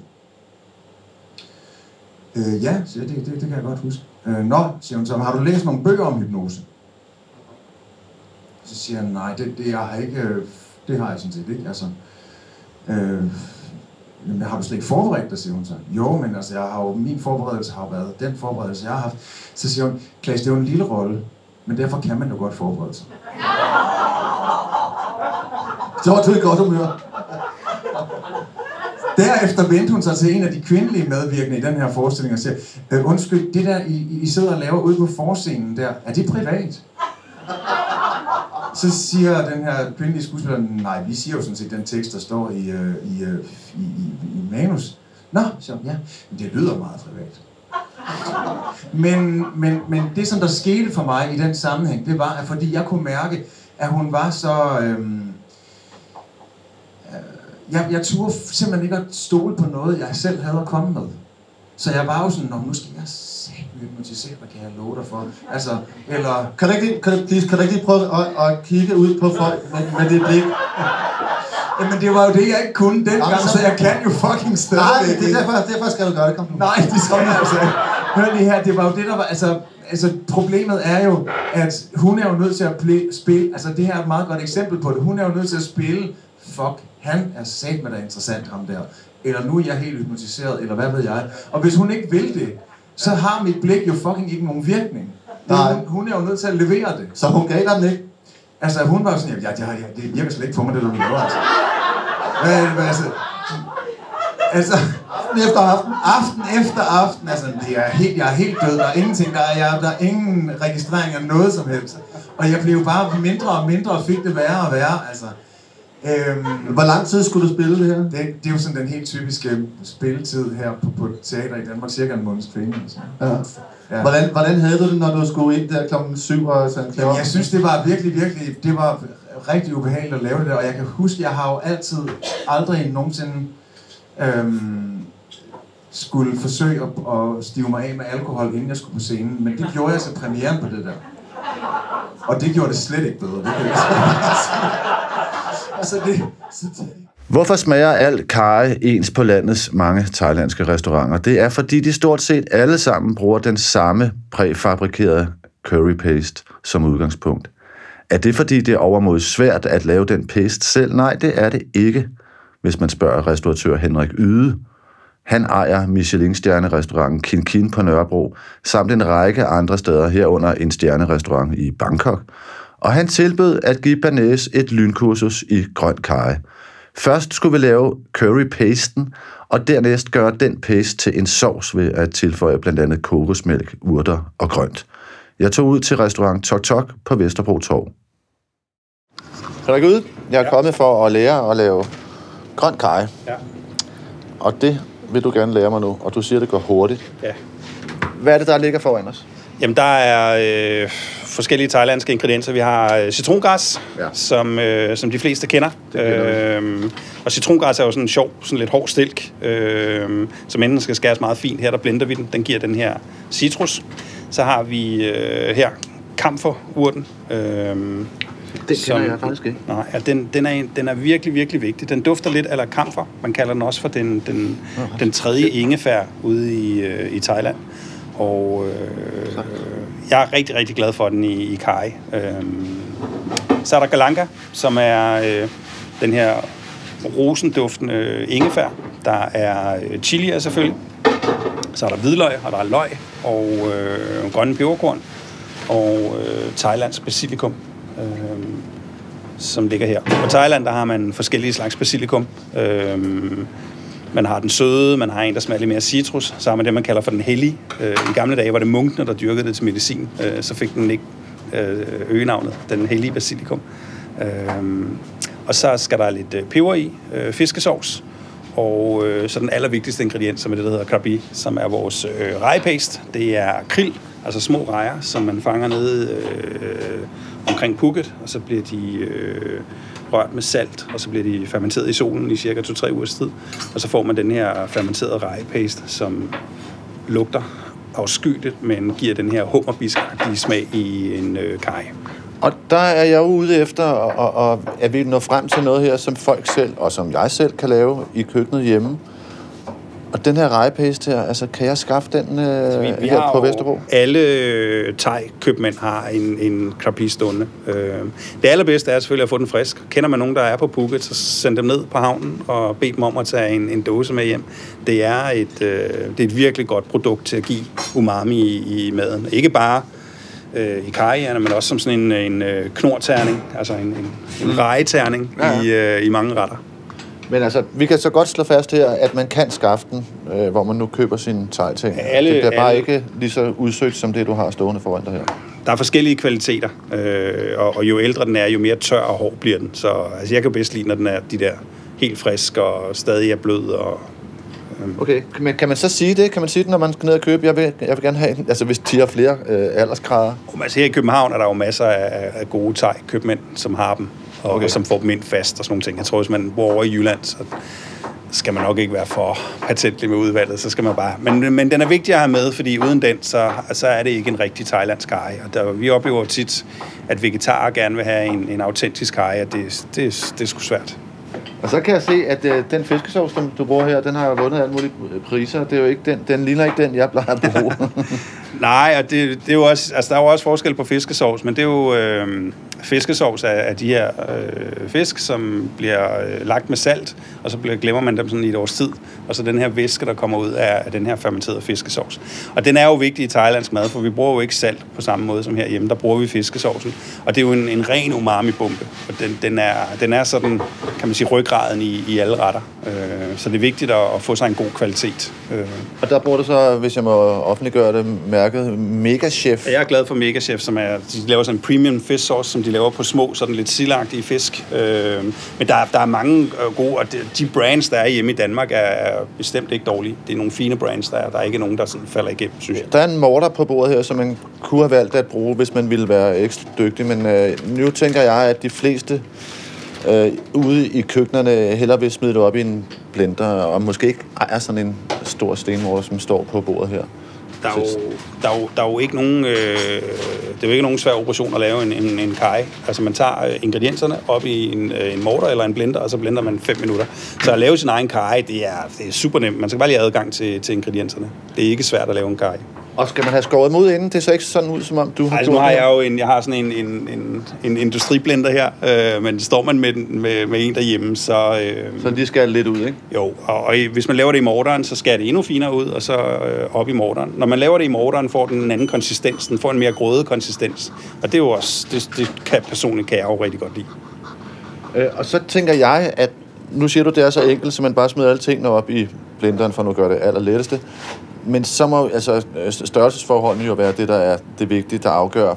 Øh, ja, siger det, det, det kan jeg godt huske. Øh, Nå, siger hun så, har du læst nogle bøger om hypnose? Så siger han, nej, det, det, jeg har ikke, øh, det har jeg sådan set ikke. Altså, øh, jamen, har du slet ikke forberedt dig, siger hun så. Jo, men altså, jeg har jo, min forberedelse har været den forberedelse, jeg har haft. Så siger hun, Klaas, det er jo en lille rolle, men derfor kan man jo godt forberede sig. Så var det godt humør. Derefter vendte hun sig til en af de kvindelige medvirkende i den her forestilling og siger, øh, undskyld, det der, I, I sidder og laver ude på forscenen der, er det privat? Så siger den her kvindelige skuespiller, nej, vi siger jo sådan set den tekst, der står i, øh, i, øh, i, i, i manus. Nå, så ja, men det lyder meget privat. Men, men, men det, som der skete for mig i den sammenhæng, det var, at fordi jeg kunne mærke, at hun var så... Øhm, øh, jeg, jeg turde simpelthen ikke at stole på noget, jeg selv havde at komme med. Så jeg var jo sådan, Nå, nu skal jeg satme hypnotisere dig, kan jeg love dig for. Altså, eller... Kan du ikke kan du, please, kan du ikke lige prøve at, at kigge ud på folk med, med det blik? Jamen, det var jo det, jeg ikke kunne dengang, så- jeg kan jo fucking Nej, stadigvæk. det er derfor, derfor skal du gøre det. Kom. Nej, det skal jeg altså ikke. Hør lige her, det var jo det, der var... Altså, altså, problemet er jo, at hun er jo nødt til at ple- spille... Altså, det her er et meget godt eksempel på det. Hun er jo nødt til at spille... Fuck, han er sat med der interessant, ham der. Eller nu er jeg helt hypnotiseret, eller hvad ved jeg. Og hvis hun ikke vil det, så har mit blik jo fucking ikke nogen virkning. Det, Nej. hun, hun er jo nødt til at levere det. Så hun gav dig den ikke? Altså, hun var jo sådan, ja, ja, ja, det virker slet ikke på mig, det du laver, altså. Hvad, hvad, altså, altså, Efter aften. aften efter aften, altså, det er helt, jeg er helt død, der er ingenting, der er, jeg, der er ingen registrering af noget som helst. Og jeg blev bare mindre og mindre, og fik det værre og værre, altså. Øhm, Hvor lang tid skulle du spille det her? det, det er jo sådan den helt typiske spilletid her på, på teater i Danmark, cirka en måneds penge. Altså. Ja. Ja. Hvordan, hvordan havde du det, når du skulle ind der klokken 7 og sådan? Jamen, jeg synes, det var virkelig, virkelig, det var rigtig ubehageligt at lave det og jeg kan huske, jeg har jo altid aldrig nogensinde øhm, skulle forsøge at, at stive mig af med alkohol, inden jeg skulle på scenen, men det gjorde jeg til premieren på det der. Og det gjorde det slet ikke bedre, det kan jeg så Altså, det, så det, Hvorfor smager alt kaj ens på landets mange thailandske restauranter? Det er, fordi de stort set alle sammen bruger den samme præfabrikerede curry paste som udgangspunkt. Er det, fordi det er overmodet svært at lave den paste selv? Nej, det er det ikke, hvis man spørger restauratør Henrik Yde. Han ejer Michelin-stjerne-restauranten Kin Kin på Nørrebro, samt en række andre steder herunder en stjernerestaurant i Bangkok. Og han tilbød at give Banæs et lynkursus i grøn kaj. Først skulle vi lave curry-pasten, og dernæst gøre den paste til en sovs ved at tilføje blandt andet kokosmælk, urter og grønt. Jeg tog ud til restaurant Tok Tok på Vesterbro Torv. Henrik Yde, jeg er kommet for at lære at lave grøn kaj. Ja. Og det vil du gerne lære mig nu, og du siger, det går hurtigt. Ja. Hvad er det, der ligger foran os? Jamen, der er øh, forskellige thailandske ingredienser. Vi har øh, citrongræs, ja. som, øh, som de fleste kender. kender øh, og citrongræs er jo sådan en sjov, sådan lidt hård stilk, øh, som enten skal skæres meget fint. Her der blender vi den. Den giver den her citrus. Så har vi øh, her kamferurten. Øh, Den som- ikke. Nej, ja, den, den, er, en- den er virkelig, virkelig vigtig. Den dufter lidt eller kamfer. Man kalder den også for den, den, den tredje ingefær ude i, øh, i Thailand. Og øh, jeg er rigtig, rigtig glad for den i, i Kai. Øhm, så er der galanka, som er øh, den her rosenduftende ingefær. Der er øh, chili selvfølgelig. Så er der hvidløg, og der er løg, og øh, grønne peberkorn, og øh, Thailands basilikum, øh, som ligger her. På Thailand, der har man forskellige slags basilikum. Øh, man har den søde, man har en, der smager lidt mere citrus. Så har man det, man kalder for den hellige. Øh, I gamle dage var det munkene, der dyrkede det til medicin. Øh, så fik den ikke øh, øgenavnet, den hellige basilikum. Øh, og så skal der lidt øh, peber i, øh, fiskesovs, og øh, så den allervigtigste ingrediens, som er det, der hedder krabi, som er vores øh, rejepaste. Det er krill, altså små rejer, som man fanger nede øh, omkring Phuket, og så bliver de øh, rørt med salt, og så bliver de fermenteret i solen i cirka 2-3 ugers tid. Og så får man den her fermenterede rejepaste, som lugter afskyeligt, men giver den her hummerbiskagtige smag i en øh, kaj. Og der er jeg ude efter, og, og, og at vi når frem til noget her, som folk selv, og som jeg selv kan lave i køkkenet hjemme. Og den her rejepaste her, altså kan jeg skaffe den øh, vi, vi her har på Vesterbro? Alle øh, thai-købmænd har en, en stående. Øh, det allerbedste er selvfølgelig at få den frisk. Kender man nogen, der er på Phuket, så send dem ned på havnen og bed dem om at tage en, en dåse med hjem. Det er, et, øh, det er et virkelig godt produkt til at give umami i, i maden. Ikke bare øh, i karierne, men også som sådan en, en øh, knorterning, altså en, en, en rejeterning Ja, ja. i, øh, i mange retter. Men altså, vi kan så godt slå fast her, at man kan skaffe den, øh, hvor man nu køber sin tegting. Alle- det bliver bare alle- ikke lige så udsøgt, som det, du har stående foran dig her. Der er forskellige kvaliteter, øh, og, og jo ældre den er, jo mere tør og hård bliver den. Så altså, jeg kan bedst lide, når den er de der helt frisk og stadig er blød. Og, Okay, men kan man så sige det? Kan man sige det, når man skal ned og købe? Jeg vil, jeg vil gerne have en, altså hvis de har flere øh, aldersgrader. altså her i København er der jo masser af, af gode thai købmænd, som har dem, og Okay. okay. som får dem ind fast og sådan nogle ting. Jeg tror, hvis man bor over i Jylland, så skal man nok ikke være for patentlig med udvalget, så skal man bare... Men, men den er vigtig at have med, fordi uden den, så, så er det ikke en rigtig thailandsk kaj. Og der, vi oplever tit, at vegetarer gerne vil have en, en autentisk kaj, og det, det, det er sgu svært. Og så kan jeg se, at øh, den fiskesovs, som du bruger her, den har vundet alle mulige priser. Det er jo ikke den, den ligner ikke den, jeg plejer at bruge. Nej, og det, det er jo også, altså der er jo også forskel på fiskesovs, men det er jo øh, fiskesovs af, af de her øh, fisk, som bliver øh, lagt med salt, og så bliver, glemmer man dem sådan i et års tid, og så den her væske, der kommer ud af, af den her fermenterede fiskesovs. Og den er jo vigtig i thailandsk mad, for vi bruger jo ikke salt på samme måde som herhjemme, der bruger vi fiskesovsen, og det er jo en, en ren umami-bombe, og den, den, er, den er sådan, kan man sige, ryggraden i, i alle retter. Øh, så det er vigtigt at, at få sig en god kvalitet. Øh. og der bruger du så, hvis jeg må offentliggøre det, mærket Mega Chef. Jeg er glad for Megachef, som er, de laver sådan en premium fish sauce, som de laver på små, sådan lidt silagtige fisk. Øh, men der, der er mange øh, gode, og de, brands, der er hjemme i Danmark, er, er bestemt ikke dårlige. Det er nogle fine brands, der er. Der er ikke nogen, der sådan falder igennem, synes jeg. Der er en morter på bordet her, som man kunne have valgt at bruge, hvis man ville være ekstra dygtig. Men øh, nu tænker jeg, at de fleste øh, ude i køkkenerne hellere vil smide det op i en blender, og måske ikke ejer sådan en stor stenmorter, som står på bordet her. Der er, jo, der, er jo, der er jo ikke nogen, øh, det er jo ikke nogen svær operation at lave en, en, en kaj. Altså man tager øh, ingredienserne op i en, øh, en morter eller en blender, og så blender man 5 minutter. Så at lave sin egen kaj, det er, det er super nemt. Man skal bare lige have adgang til, til ingredienserne. Det er ikke svært at lave en kaj. Og skal man have skåret ud inden? Det ser ikke sådan ud, som om du har Altså, gjort nu har jeg jo en, jeg har sådan en, en, en, en industriblender her, øh, men står man med, med, med en derhjemme, så... Øh, Så de skal lidt ud, ikke? jo, og, og hvis man laver det i morteren, så skal det endnu finere ud, og så øh, op i morteren. Når man laver det i morteren, får den en anden konsistens. Den får en mere grøde konsistens. Og det er jo også, det, det kan personligt kan jeg jo rigtig godt lide. Øh, og så tænker jeg, at nu siger du, det er så enkelt, så man bare smider alle tingene op i blenderen, for nu at gøre det allerletteste. Men så må altså, øh, størrelsesforholdene jo være det, der er det vigtige, der afgør,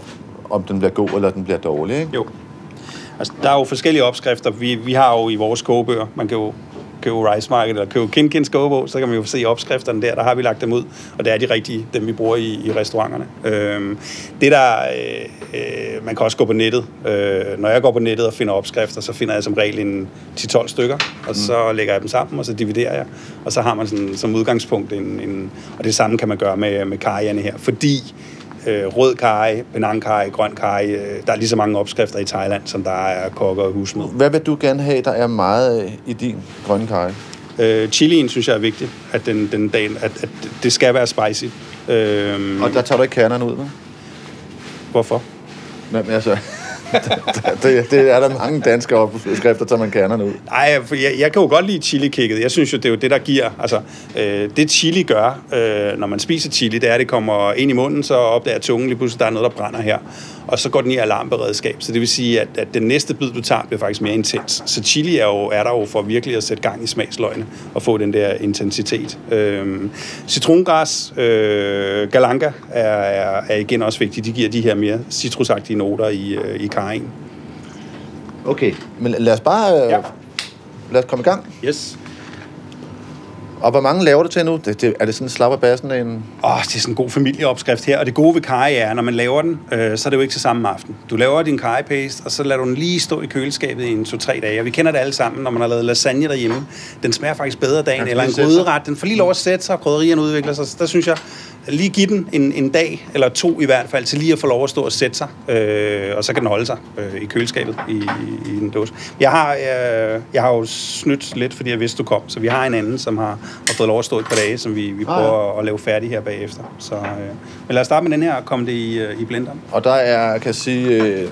om den bliver god eller den bliver dårlig. Ikke? Jo. Altså, der er jo forskellige opskrifter. Vi, vi har jo i vores kogebøger, man kan jo købe Rice Market eller købe Kinkins kogebog, så kan man jo se opskrifterne der, der har vi lagt dem ud, og det er de rigtige, dem vi bruger i, i restauranterne. Øhm, det der, øh, øh, man kan også gå på nettet. Øh, når jeg går på nettet og finder opskrifter, så finder jeg som regel en 10-12 stykker, og så lægger jeg dem sammen, og så dividerer jeg, og så har man sådan, som udgangspunkt en, en, og det samme kan man gøre med, med kajerne her, fordi øh, rød kaj, benang kaj, grøn kaj. Øh, der er lige så mange opskrifter i Thailand, som der er kokker og husmed. Hvad vil du gerne have, der er meget af i din grønne kaj? Øh, chilien synes jeg er vigtigt, at, den, den dagen, at, at det skal være spicy. Øh, Og der tager du ikke kernerne ud, vel? hvorfor? Nej, men altså, det, det, er der mange danske opskrifter, som man kender ud. Nej, for jeg, jeg kan jo godt lide chili-kikket. Jeg synes jo, det er jo det, der giver... Altså, øh, det chili gør, øh, når man spiser chili, det er, at det kommer ind i munden, så opdager tungen lige pludselig, der er noget, der brænder her. Og så går den i alarmberedskab. Så det vil sige, at, at den næste bid, du tager, bliver faktisk mere intens. Så chili er, jo, er der jo for virkelig at sætte gang i smagsløgene og få den der intensitet. Øh, citrongræs, øh, galanka er, er, er igen også vigtigt. De giver de her mere citrusagtige noter i, øh, i karien. Okay, men lad os bare... Øh, Ja. Lad os komme i gang. Yes. Og hvor mange laver du til nu? Det, det, er det sådan en slapper bassen af en... Åh, oh, det er sådan en god familieopskrift her, og det gode ved kaj er, når man laver den, øh, så er det jo ikke til samme aften. Du laver din kajpaste, og så lader du den lige stå i køleskabet i en 2-3 dage. Og vi kender det alle sammen, når man har lavet lasagne derhjemme. Den smager faktisk bedre dagen, eller en gryderet. Den får lige lov at sætte sig, og krydderierne udvikler sig. Så der synes jeg, lige give den en, en dag, eller to i hvert fald, til lige at få lov at stå og sætte sig. Øh, og så kan den holde sig øh, i køleskabet i, i, i en dåse. Jeg har, øh, jeg har jo snydt lidt, fordi jeg vidste, du kom. Så vi har en anden, som har, har fået lov at stå et par dage, som vi, vi prøver at, at lave færdig her bagefter. Så, øh, men lad os starte med den her og komme det i, øh, i blenderen. Og der er, kan jeg sige... Øh,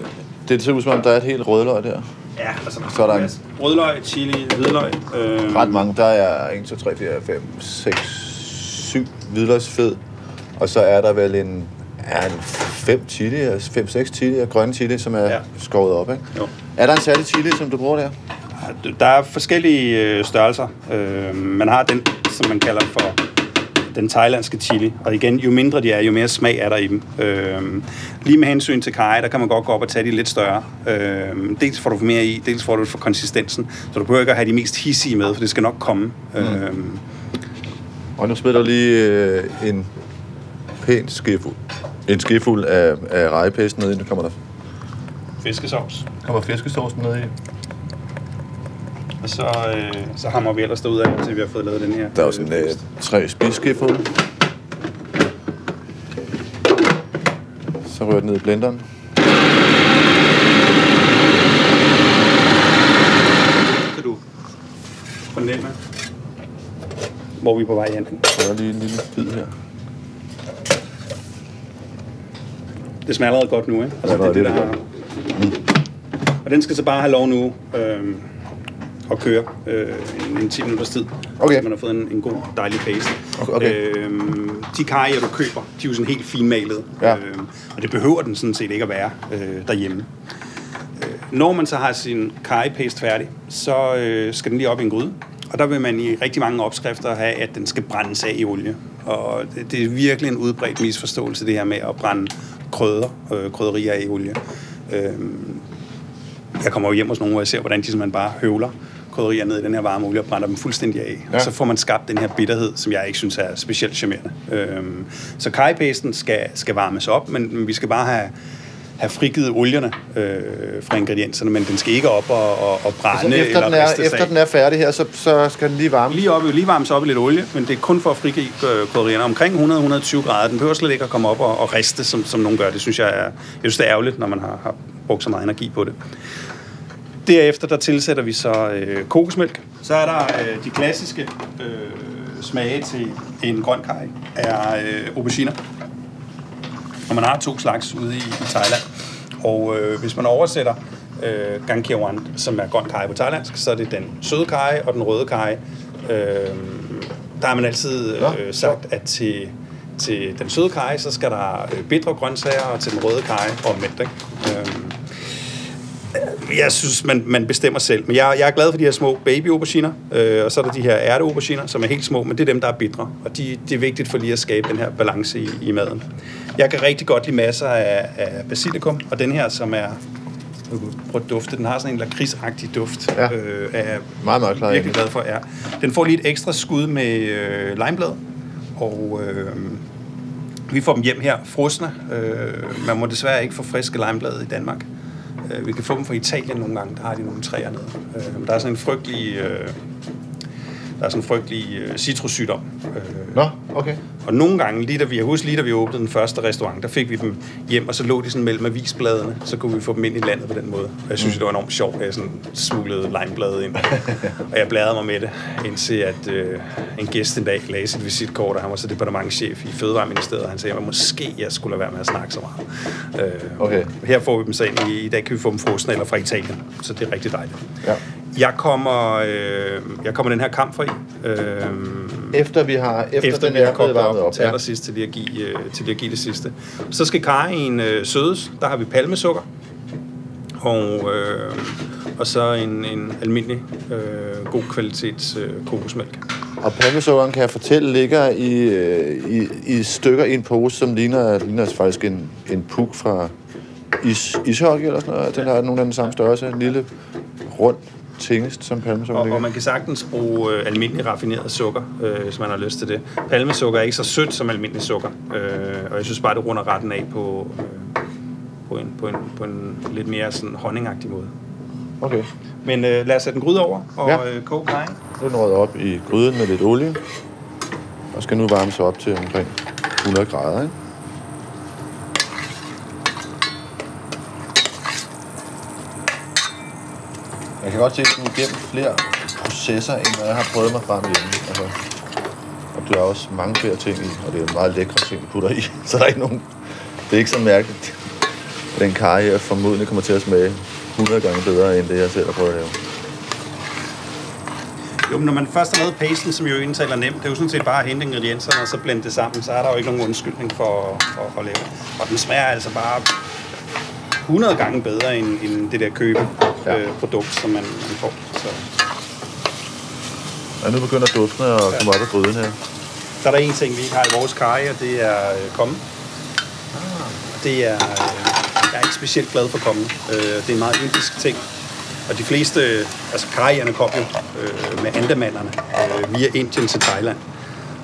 det ser ud som om, der er et helt rødløg der. Ja, altså Så er der en- rødløg, chili, hvidløg. Øh, Ret mange. Der er 1, 2, 3, 4, 5, 6, 7 hvidløgsfed. Og så er der vel en, ja, en 5 chili, 5-6 chili og grønne chili, som er ja. Ja. skåret op, ikke? Jo. Er der en særlig chili, som du bruger der? Der er forskellige øh, størrelser. Øh, man har den, som man kalder for den thailandske chili. Og igen, jo mindre de er, jo mere smag er der i dem. Øh, lige med hensyn til kaj, der kan man godt gå op og tage de lidt større. Øh, dels får du for mere i, dels får du for konsistensen. Så du behøver ikke at have de mest hissige med, for det skal nok komme. Mm. Øh, Og nu smider du lige øh, en pæn skefuld, en skefuld af, af rejepaste ned i. Nu kommer der fiskesovs. kommer fiskesaucen ned i. Og så, øh, så hammer vi ellers derud af, til vi har fået lavet den her. Der er også en øh, tre spiseskefulde. Så rører den ned i blenderen. kan du fornemme, hvor vi er på vej hen. Så er der lige en lille bid her. Det smager allerede godt nu, ikke? Altså, Allerede det, er det, lidt der har... Og den skal så bare have lov nu øh, at køre øh, en, en 10 minutters tid. Okay. Så man har fået en, en god, dejlig paste. Okay. Øh, de karier, du køber, de er jo sådan helt finmalede. Ja. Øh, og det behøver den sådan set ikke at være øh, derhjemme. Øh, når man så har sin currypaste færdig, så øh, skal den lige op i en gryde. Og der vil man i rigtig mange opskrifter have, at den skal brændes af i olie. Og det, det er virkelig en udbredt misforståelse, det her med at brænde krydder, øh, krydderier af i olie. Øh, jeg kommer jo hjem hos nogen, hvor jeg ser, hvordan de simpelthen bare høvler krydderier ned i den her varme olie og brænder dem fuldstændig af. Ja. Og så får man skabt den her bitterhed, som jeg ikke synes er specielt charmerende. Øhm, så kajpasten skal, skal varmes op, men, men vi skal bare have, have frigivet olierne øh, fra ingredienserne, men den skal ikke op og, og, og Altså, brænde efter, eller den er, efter af. den er færdig her, så, så skal den lige varme. Lige, op, lige varmes op i lidt olie, men det er kun for at frigive øh, krydderierne. Omkring 100-120 grader. Den behøver slet ikke at komme op og, og riste, som, som nogen gør. Det synes jeg er, jeg synes, det er ærgerligt, når man har, har brugt så meget energi på det. Derefter der tilsætter vi så øh, kokosmælk. Så er der øh, de klassiske øh, smage til en grøn kaj er øh, auberginer. Og man har to slags ude i, i Thailand. Og øh, hvis man oversætter øh, Gangkiawan, som er grøn kaj på thailandsk, så er det den søde kaj og den røde kaj. Øh, der har man altid øh, sagt, at til, til den søde kaj, så skal der øh, bitre grøntsager, og til den røde kaj og omvendt. Ikke? Øh, jeg synes, man, man bestemmer selv. Men jeg, jeg er glad for de her små baby auberginer, øh, og så er der de her ærte som er helt små, men det er dem, der er bitre. Og de, det er vigtigt for lige at skabe den her balance i, i maden. Jeg kan rigtig godt lide masser af, af basilikum, og den her, som er prøve at dufte. Den har sådan en lakridsagtig duft. Ja. Øh, er Meget, meget klar, virkelig glad for. Ja. Den får lige et ekstra skud med øh, limeblad, og øh, vi får dem hjem her frosne. Øh, man må desværre ikke få friske limeblade i Danmark. Øh, vi kan få dem fra Italien nogle gange, der har de nogle træer nede. Øh, der er sådan en frygtelig... Øh, der er sådan en frygtelig øh, citrussygdom. Øh, Nå, okay. og nogle gange, lige da vi, jeg husker lige da vi åbnede den første restaurant, der fik vi dem hjem, og så lå de sådan mellem avisbladene, så kunne vi få dem ind i landet på den måde. Og jeg synes, det var enormt sjovt, at jeg sådan smuglede limeblade ind. og jeg bladrede mig med det, indtil at øh, en gæst en dag lagde sit visitkort, og han var så departementchef i Fødevareministeriet, og han sagde, at måske jeg skulle lade være med at snakke så meget. Øh, Okay. Her får vi dem så ind i, i dag kan vi få dem frosne eller fra Italien, så det er rigtig dejligt. Ja. Jeg kommer, øh, jeg kommer den her kamp for i. Øh, Efter vi har, efter, efter den er blevet kogt op, op. til allersidst til lige at give, øh, til lige at give det sidste. Så skal karrien øh, sødes. Der har vi palmesukker. Og, øh, og så en, en almindelig øh, god kvalitets øh, kokosmælk. Og palmesukkeren, kan jeg fortælle, ligger i, øh, i, i stykker i en pose, som ligner, ligner faktisk en, en puk fra is, ishockey eller sådan noget. Den har nogenlunde den samme størrelse. En lille, rund tingest, som palmesukker Og, og man kan sagtens bruge øh, almindelig raffineret sukker, øh, hvis man har lyst til det. Palmesukker er ikke så sødt som almindelig sukker. Øh, og jeg synes bare, det runder retten af på, øh, på, en, på, en, på en lidt mere sådan honningagtig måde. Okay. Men øh, lad os sætte en gryde over og Ja. øh, koge er den op i gryden med lidt olie. Og skal nu varmes op til omkring 100 grader, ikke? Jeg kan godt se, at du er igennem flere processer, end jeg har prøvet mig frem hjemme. Altså, og du har også mange flere ting i, og det er meget lækre ting, du putter i. Så der er ikke nogen... Det er ikke så mærkeligt. at Den karry her formodentlig kommer til at smage 100 gange bedre, end det, jeg selv har prøvet at lave. Jo, men når man først har lavet pasten, som jo indtaler nemt, det er jo sådan set bare at hente ingredienserne og så blende det sammen, så er der jo ikke nogen undskyldning for, for, for at lave. Og den smager altså bare 100 gange bedre end, end det der købe Ja. øh, produkt, som man, man får. Så, Og nu begynder duften at komme op af gryden her. så er der en ting, vi ikke har i vores kaj, og det er øh, kommen. Det er, øh, jeg er ikke specielt glad for kommen. Øh, det er en meget indisk ting. Og de fleste, øh, altså karierne kom jo øh, med andamannerne øh, via Indien til Thailand.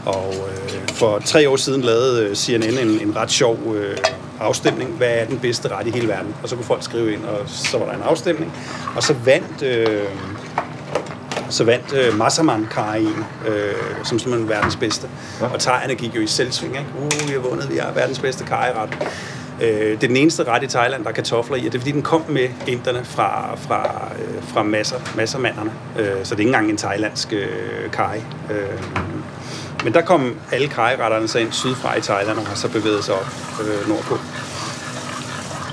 Og øh, for tre år siden lavede øh, CNN en, en ret sjov øh, afstemning. Hvad er den bedste ret i hele verden? Og så kunne folk skrive ind, og så var der en afstemning. Og så vandt... Øh, så vandt øh, Massaman Karien, øh, som simpelthen er verdens bedste. Ja. Og thaierne gik jo i selvsving, ikke? Uh, vi har vundet, vi har verdens bedste kariret. Øh, det er den eneste ret i Thailand, der er kartofler i, og det er fordi, den kom med inderne fra, fra, øh, fra masser, massermanderne. Øh, så det er ikke engang en thailandsk øh, kari. Øh, men der kom alle kariretterne så ind sydfra i Thailand, og har så bevæget sig op øh, nordpå.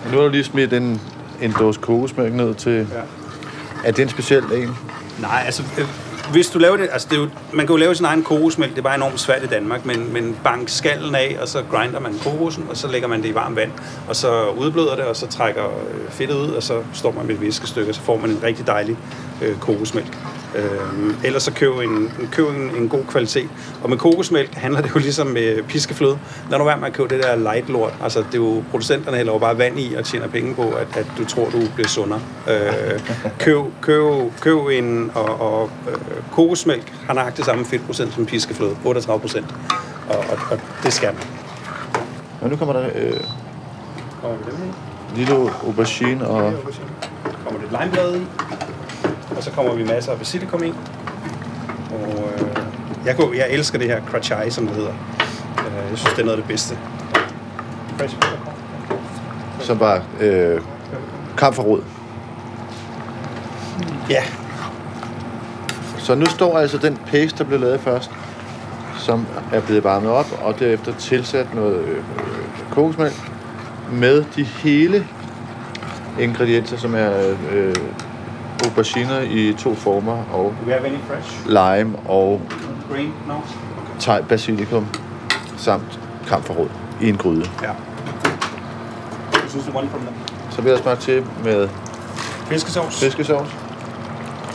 Og nu har du lige smidt en, en dåse kokosmælk ned til... Ja. Er det en speciel en? Nej, altså, øh, hvis du laver det, altså det er jo, man kan jo lave sin egen kokosmælk, det er bare enormt svært i Danmark, men, men bank skallen af, og så grinder man kokosen, og så lægger man det i varmt vand, og så udbløder det, og så trækker øh, fedtet ud, og så står man med et viskestykke, og så får man en rigtig dejlig øh, kokosmælk. Øh, ellers så køb en, køb en, en god kvalitet. Og med kokosmælk handler det jo ligesom med piskefløde. Lad nu være med at købe det der light lort. Altså, det er jo producenterne hælder jo bare vand i og tjener penge på, at, at du tror, du bliver sundere. Øh, køb, køb, køb en og, og øh, kokosmælk har nøjagtigt samme fedtprocent som piskefløde. 38 procent. Og, og, og, det skal man. Og nu kommer der øh, Kommer i? lille aubergine og... kommer lidt limeblade i, og så kommer vi masser af basilikum i. Og øh, jeg, kunne, jeg elsker det her crachai, som det hedder. Øh, jeg synes, det er noget af det bedste. Som var øh, kamferrod. Ja, Så nu står altså den paste, der blev lavet først, som er blevet varmet op, og derefter tilsat noget øh, øh, kokosmælk med de hele ingredienser, som er øh, auberginer i to former, og do we have any fresh? lime og Green? No? thai basilikum samt kamferrod i en gryde. Ja. This is the one from them. Så vil jeg smage til med Fiskesovs. fiskesovs.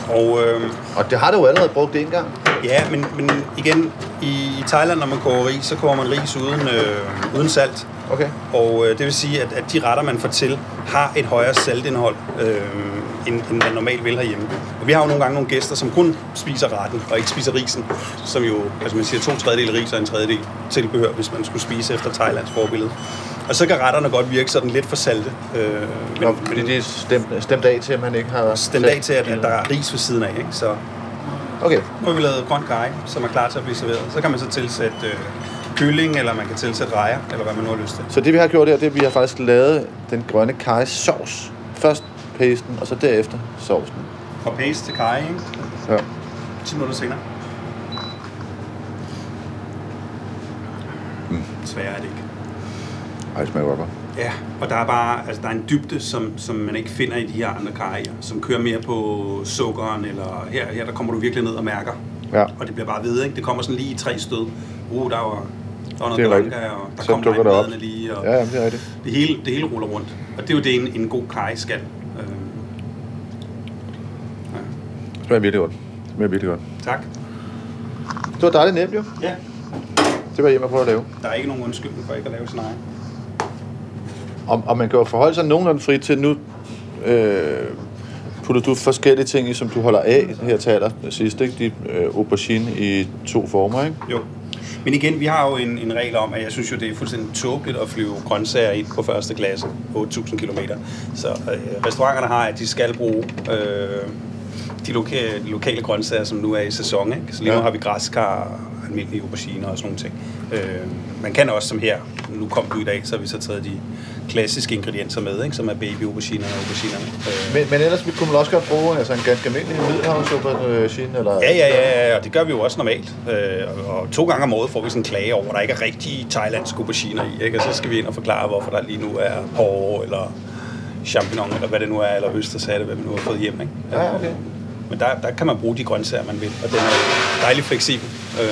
Og øh, Og det har du jo allerede brugt en gang. Ja, men, men igen, i Thailand, når man koger ris, så koger man ris uden, øh, uden salt. Okay. Og øh, det vil sige, at, at de retter, man får til, har et højere saltindhold, øh, end, end man normalt vil herhjemme. Og vi har jo nogle gange nogle gæster, som kun spiser retten, og ikke spiser risen, som jo, altså man siger, to tredjedel ris og en tredjedel tilbehør, hvis man skulle spise efter Thailands forbillede. Og så kan retterne godt virke sådan lidt for salte. Øh, men, Nå, fordi det er stemt, stemt af til, at man ikke har... stemt af til, at, at der er ris ved siden af. Ikke? Så Okay. nu har vi lavet grøn kaj, som er klar til at blive serveret. Så kan man så tilsætte øh, kylling, eller man kan tilsætte rejer, eller hvad man nu har lyst til. Så det vi har gjort her, det er, at vi har faktisk lavet den grønne kaj sovs. Først pasten, og så derefter sovsen. Og paste til kaj, ikke? Ja. 10 minutter senere. Mm. Sværere er det ikke. Ej, det smager godt. Ja, og der er bare altså, der er en dybde, som, som man ikke finder i de her andre kajer, som kører mere på sukkeren, eller her, her der kommer du virkelig ned og mærker. Ja. Og det bliver bare ved, ikke? Det kommer sådan lige i tre stød. Uh, der var, der var Det er noget rigtigt. blanca, og der Så kom dukker det op. lige, og Ja, jamen, det er rigtigt. det, hele, det hele ruller rundt. Og det er jo det, en, en god kaj skal. Øh, Det smager virkelig godt. Det smager virkelig godt. tak. Det var dejligt nemt, jo. Ja, Det var hjemme på at lave. der er ikke nogen undskyldning for ikke at lave sin egen. Og, og man kan jo forholde sig nogenlunde frit til, nu øh, putter du forskellige ting i, som du holder af her til aller sidst, ikke? De øh, aubergine i to former, ikke? Jo. Men igen, vi har jo en, en regel om, at jeg synes jo, det er fuldstændig tåbeligt at flyve grøntsager ind på første klasse, 8.000 km. Så øh, restauranterne har, at de skal bruge øh, de, lokale, lokale grøntsager, som nu er i sæson. Ikke? Så lige nu Ja. har vi græskar, almindelige auberginer og sådan nogle ting. Øh, man kan også, som her, nu kom du i dag, så har vi så taget de klassiske ingredienser med, ikke? som er baby auberginer og auberginerne. Øh, Men, men ellers kunne man også godt bruge altså en ganske almindelig middelhavsaubergine, eller... Ja, ja, ja, ja, og det gør vi jo også normalt. Øh, og, og to gange om året får vi sådan en klage over, at der ikke er rigtige thailandske auberginer i. Ikke? Og så skal vi ind og forklare, hvorfor der lige nu er porre, eller champignon, eller hvad det nu er, eller østershatte, hvad vi nu har fået hjem. Ikke? Ja, okay. Men der, der kan man bruge de grøntsager, man vil, og den er dejligt fleksibel. Øh,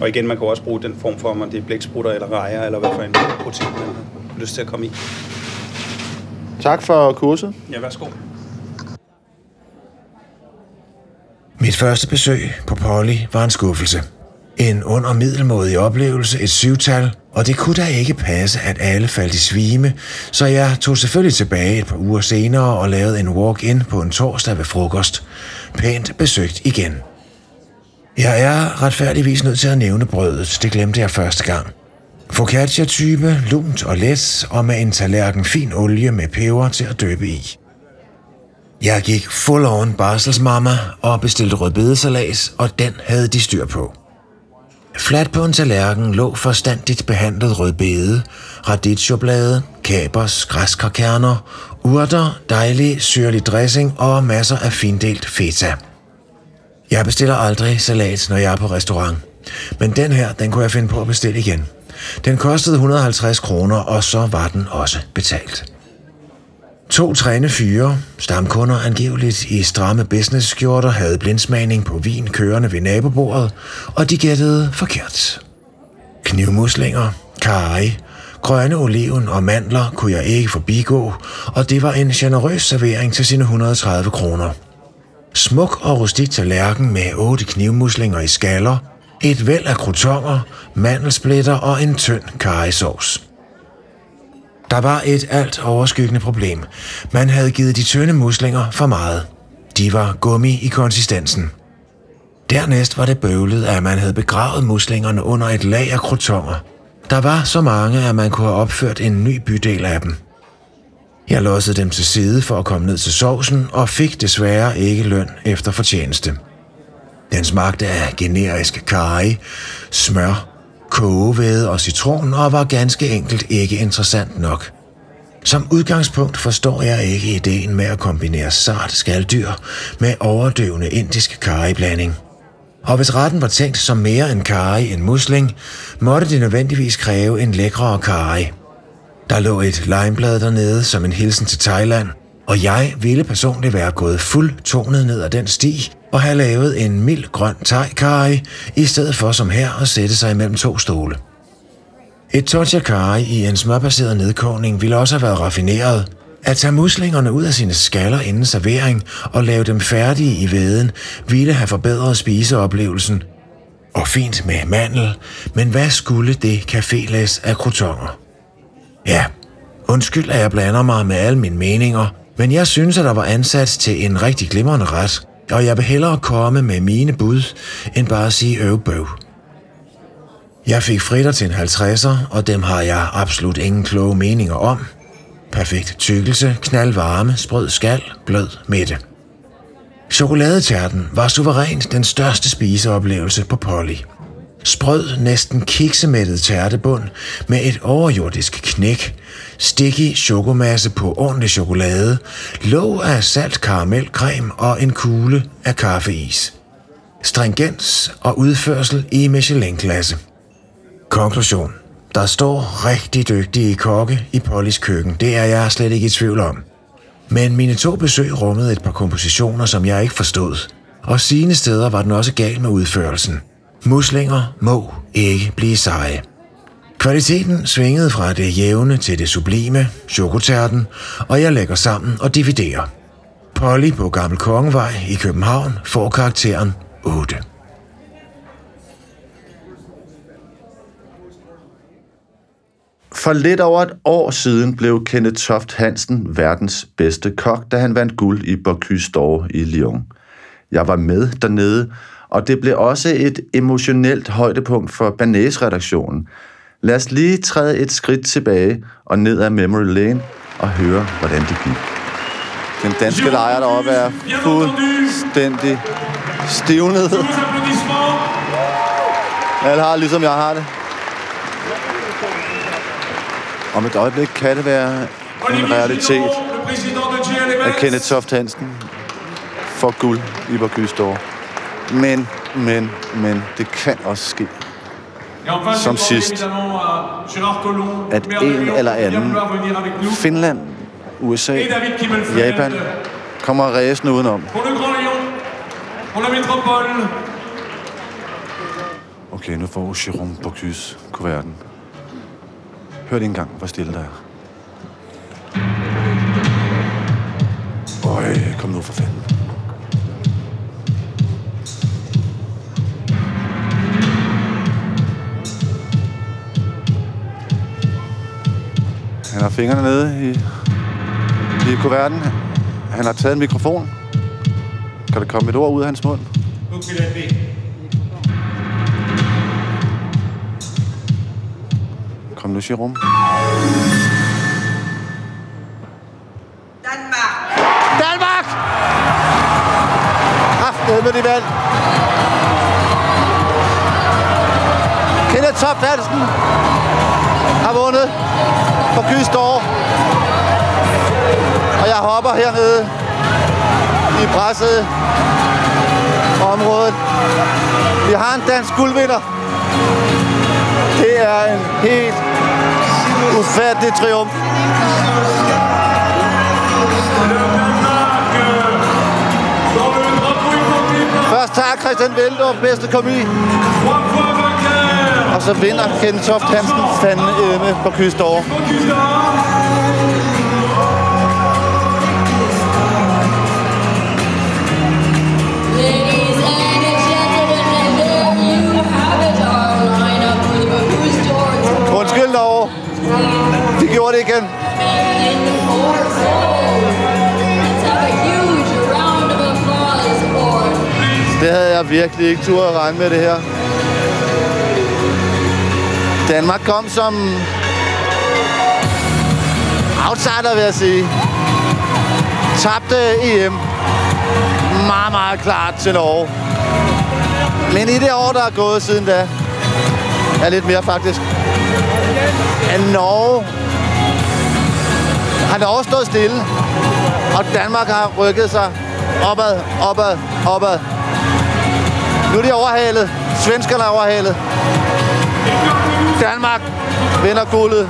og igen, man kan også bruge den form for, om det er blæksprutter eller rejer, eller hvad for en protein, man har lyst til at komme i. Tak for kurset. Ja, værsgo. Mit første besøg på Polly var en skuffelse. En under middelmådig oplevelse, et syvtal, og det kunne da ikke passe, at alle faldt i svime, så jeg tog selvfølgelig tilbage et par uger senere og lavede en walk-in på en torsdag ved frokost. Pænt besøgt igen. Jeg er retfærdigvis nødt til at nævne brødet, det glemte jeg første gang. Focaccia-type, lunt og let, og med en tallerken fin olie med peber til at døbe i. Jeg gik full on barselsmamma og bestilte rødbedesalat, og den havde de styr på. Flat på en tallerken lå forstandigt behandlet rødbede, radicchioblade, kapers, græskarkerner, urter, dejlig syrlig dressing og masser af findelt feta. Jeg bestiller aldrig salat, når jeg er på restaurant. Men den her, den kunne jeg finde på at bestille igen. Den kostede 150 kroner, og så var den også betalt. To træne fyre, stamkunder angiveligt i stramme business-skjorter, havde blindsmagning på vin kørende ved nabobordet, og de gættede forkert. Knivmuslinger, karry, grønne oliven og mandler kunne jeg ikke forbigå, og det var en generøs servering til sine 130 kroner. Smuk og rustik tallerken med otte knivmuslinger i skaller, et væld af krutonger, mandelsplitter og en tynd karrysauce. Der var et alt overskyggende problem. Man havde givet de tynde muslinger for meget. De var gummi i konsistensen. Dernæst var det bøvlet, at man havde begravet muslingerne under et lag af krutonger. Der var så mange, at man kunne have opført en ny bydel af dem. Jeg lossede dem til side for at komme ned til sovsen, og fik desværre ikke løn efter fortjeneste. Den smagte af generisk karry, smør, kogevæde og citron, og var ganske enkelt ikke interessant nok. Som udgangspunkt forstår jeg ikke ideen med at kombinere sart skalddyr med overdøvende indisk karriblanding. Og hvis retten var tænkt som mere en karri end musling, måtte det nødvendigvis kræve en lækrere karri. Der lå et limeblad dernede som en hilsen til Thailand, og jeg ville personligt være gået fuldtonet ned ad den sti og have lavet en mild grøn thai i stedet for som her at sætte sig imellem to stole. Et tortilla i en smørbaseret nedkogning ville også have været raffineret. At tage muslingerne ud af sine skaller inden servering og lave dem færdige i væden ville have forbedret spiseoplevelsen. Og fint med mandel, men hvad skulle det cafélæs af croutons? Ja, undskyld, at jeg blander mig med alle mine meninger, men jeg synes, at der var ansat til en rigtig glimrende ret, og jeg vil hellere komme med mine bud, end bare at sige øvbøv. Jeg fik fritter til en 50'er, og dem har jeg absolut ingen kloge meninger om. Perfekt tykkelse, knaldvarme, sprød skal, blød midte. Chokoladetærten var suverænt den største spiseoplevelse på Polly. Sprød, næsten kiksemættet tærtebund med et overjordisk knæk, sticky chokomasse på ordentlig chokolade, låg af salt karamelcreme og en kugle af kaffeis. Stringens og udførsel i Michelin-klasse. Konklusion. Der står rigtig dygtige kokke i Pollys køkken. Det er jeg slet ikke i tvivl om. Men mine to besøg rummede et par kompositioner, som jeg ikke forstod. Og sine steder var den også gal med udførelsen. Muslinger må ikke blive seje. Kvaliteten svingede fra det jævne til det sublime, chokotærten, og jeg lægger sammen og dividerer. Polly på Gammel Kongevej i København får karakteren 8. For lidt over et år siden blev Kenneth Toft Hansen verdens bedste kok, da han vandt guld i Bocuse d'Or i Lyon. Jeg var med dernede, og det blev også et emotionelt højdepunkt for Banæs-redaktionen. Lad os lige træde et skridt tilbage og ned ad Memory Lane og høre, hvordan det gik. Den danske lejr deroppe er fuldstændig stivnet. Alle har ligesom jeg har det. Om et øjeblik kan det være en realitet, at Kenneth Soft Hansen får guld i Bocuse. Men, men, men, det kan også ske. Som sidst, at en eller anden, Finland, USA, Japan, kommer ræsende udenom. Okay, nu får Jérôme Bocuse kuverten. Hør lige en gang, hvor stille der er. Øj, kom nu for fanden. Han har fingrene nede i, i kuverten. Han har taget en mikrofon. Kan der komme et ord ud af hans mund? Kom nu, Jerome. Danmark! Aften med de valg. Kenneth Toft Hansen har vundet på Kystår. Og jeg hopper hernede i presset området. Vi har en dansk guldvinder. Det er en helt ufattelig triumf. Først tak Christian Veldorf bedste komi. Så vinder Ken Toft Hansen fandme emme på kyst Ladies and gentlemen, you have Undskyld, Norge. Vi gjorde det igen. Det havde jeg virkelig ikke tur at regne med det her. Danmark kom som outsider, vil jeg sige. Tabte EM meget, meget klart til Norge. Men i det år, der er gået siden da, er lidt mere faktisk, at Norge har Norge stået stille, og Danmark har rykket sig opad, opad, opad. Nu er de overhalet. Svenskerne er overhalet. Danmark vinder guldet.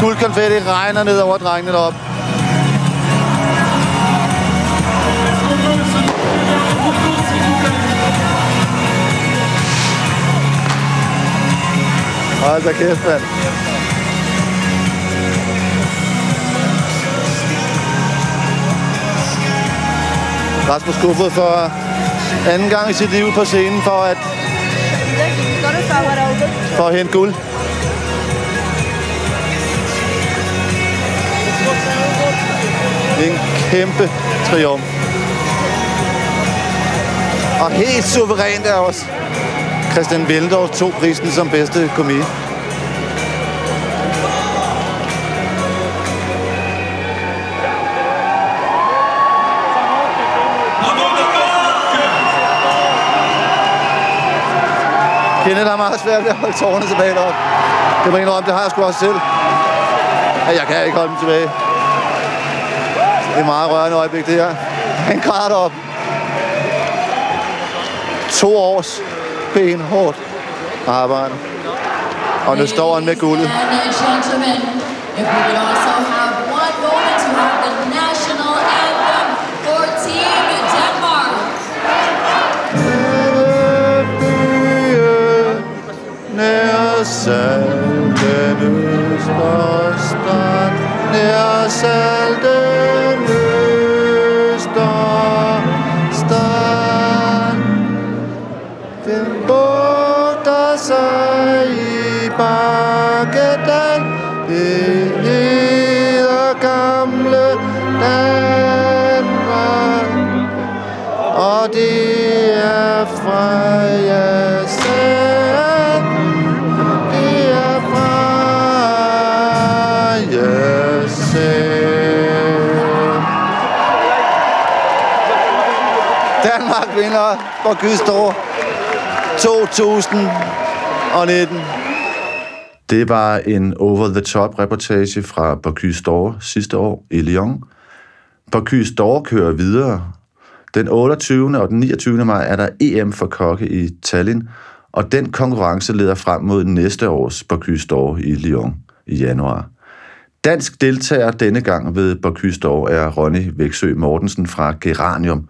Guldkonfetti regner ned over drengene derop. Hold da kæft, mand. Rasmus Kofod for anden gang i sit liv på scenen for at, for at hente guld. En kæmpe triumf. Og helt suverænt er også Christian Veldorf tog prisen som bedste komi. Kenneth har meget svært ved at holde tårerne tilbage deroppe. Det må jeg indrømme, det har jeg sgu også selv. Ja, jeg kan ikke holde dem tilbage. Det er et meget rørende øjeblik, det her. Han græder op. To års benhårdt arbejde. Og nu står han med guldet. Salten Østerstrand Nær salten Østerstrand Den bugter sig i Bakkedal. Det hedder gamle Danmark. Og det er fra Danmark vinder på 2019. Det var en over-the-top reportage fra Bocuse d'Or sidste år i Lyon. Bocuse d'Or kører videre. Den 28. og den 29. maj er der EM for kokke i Tallinn, og den konkurrence leder frem mod næste års Bocuse d'Or i Lyon i januar. Dansk deltager denne gang ved Bocuse d'Or er Ronny Væksø Mortensen fra Geranium,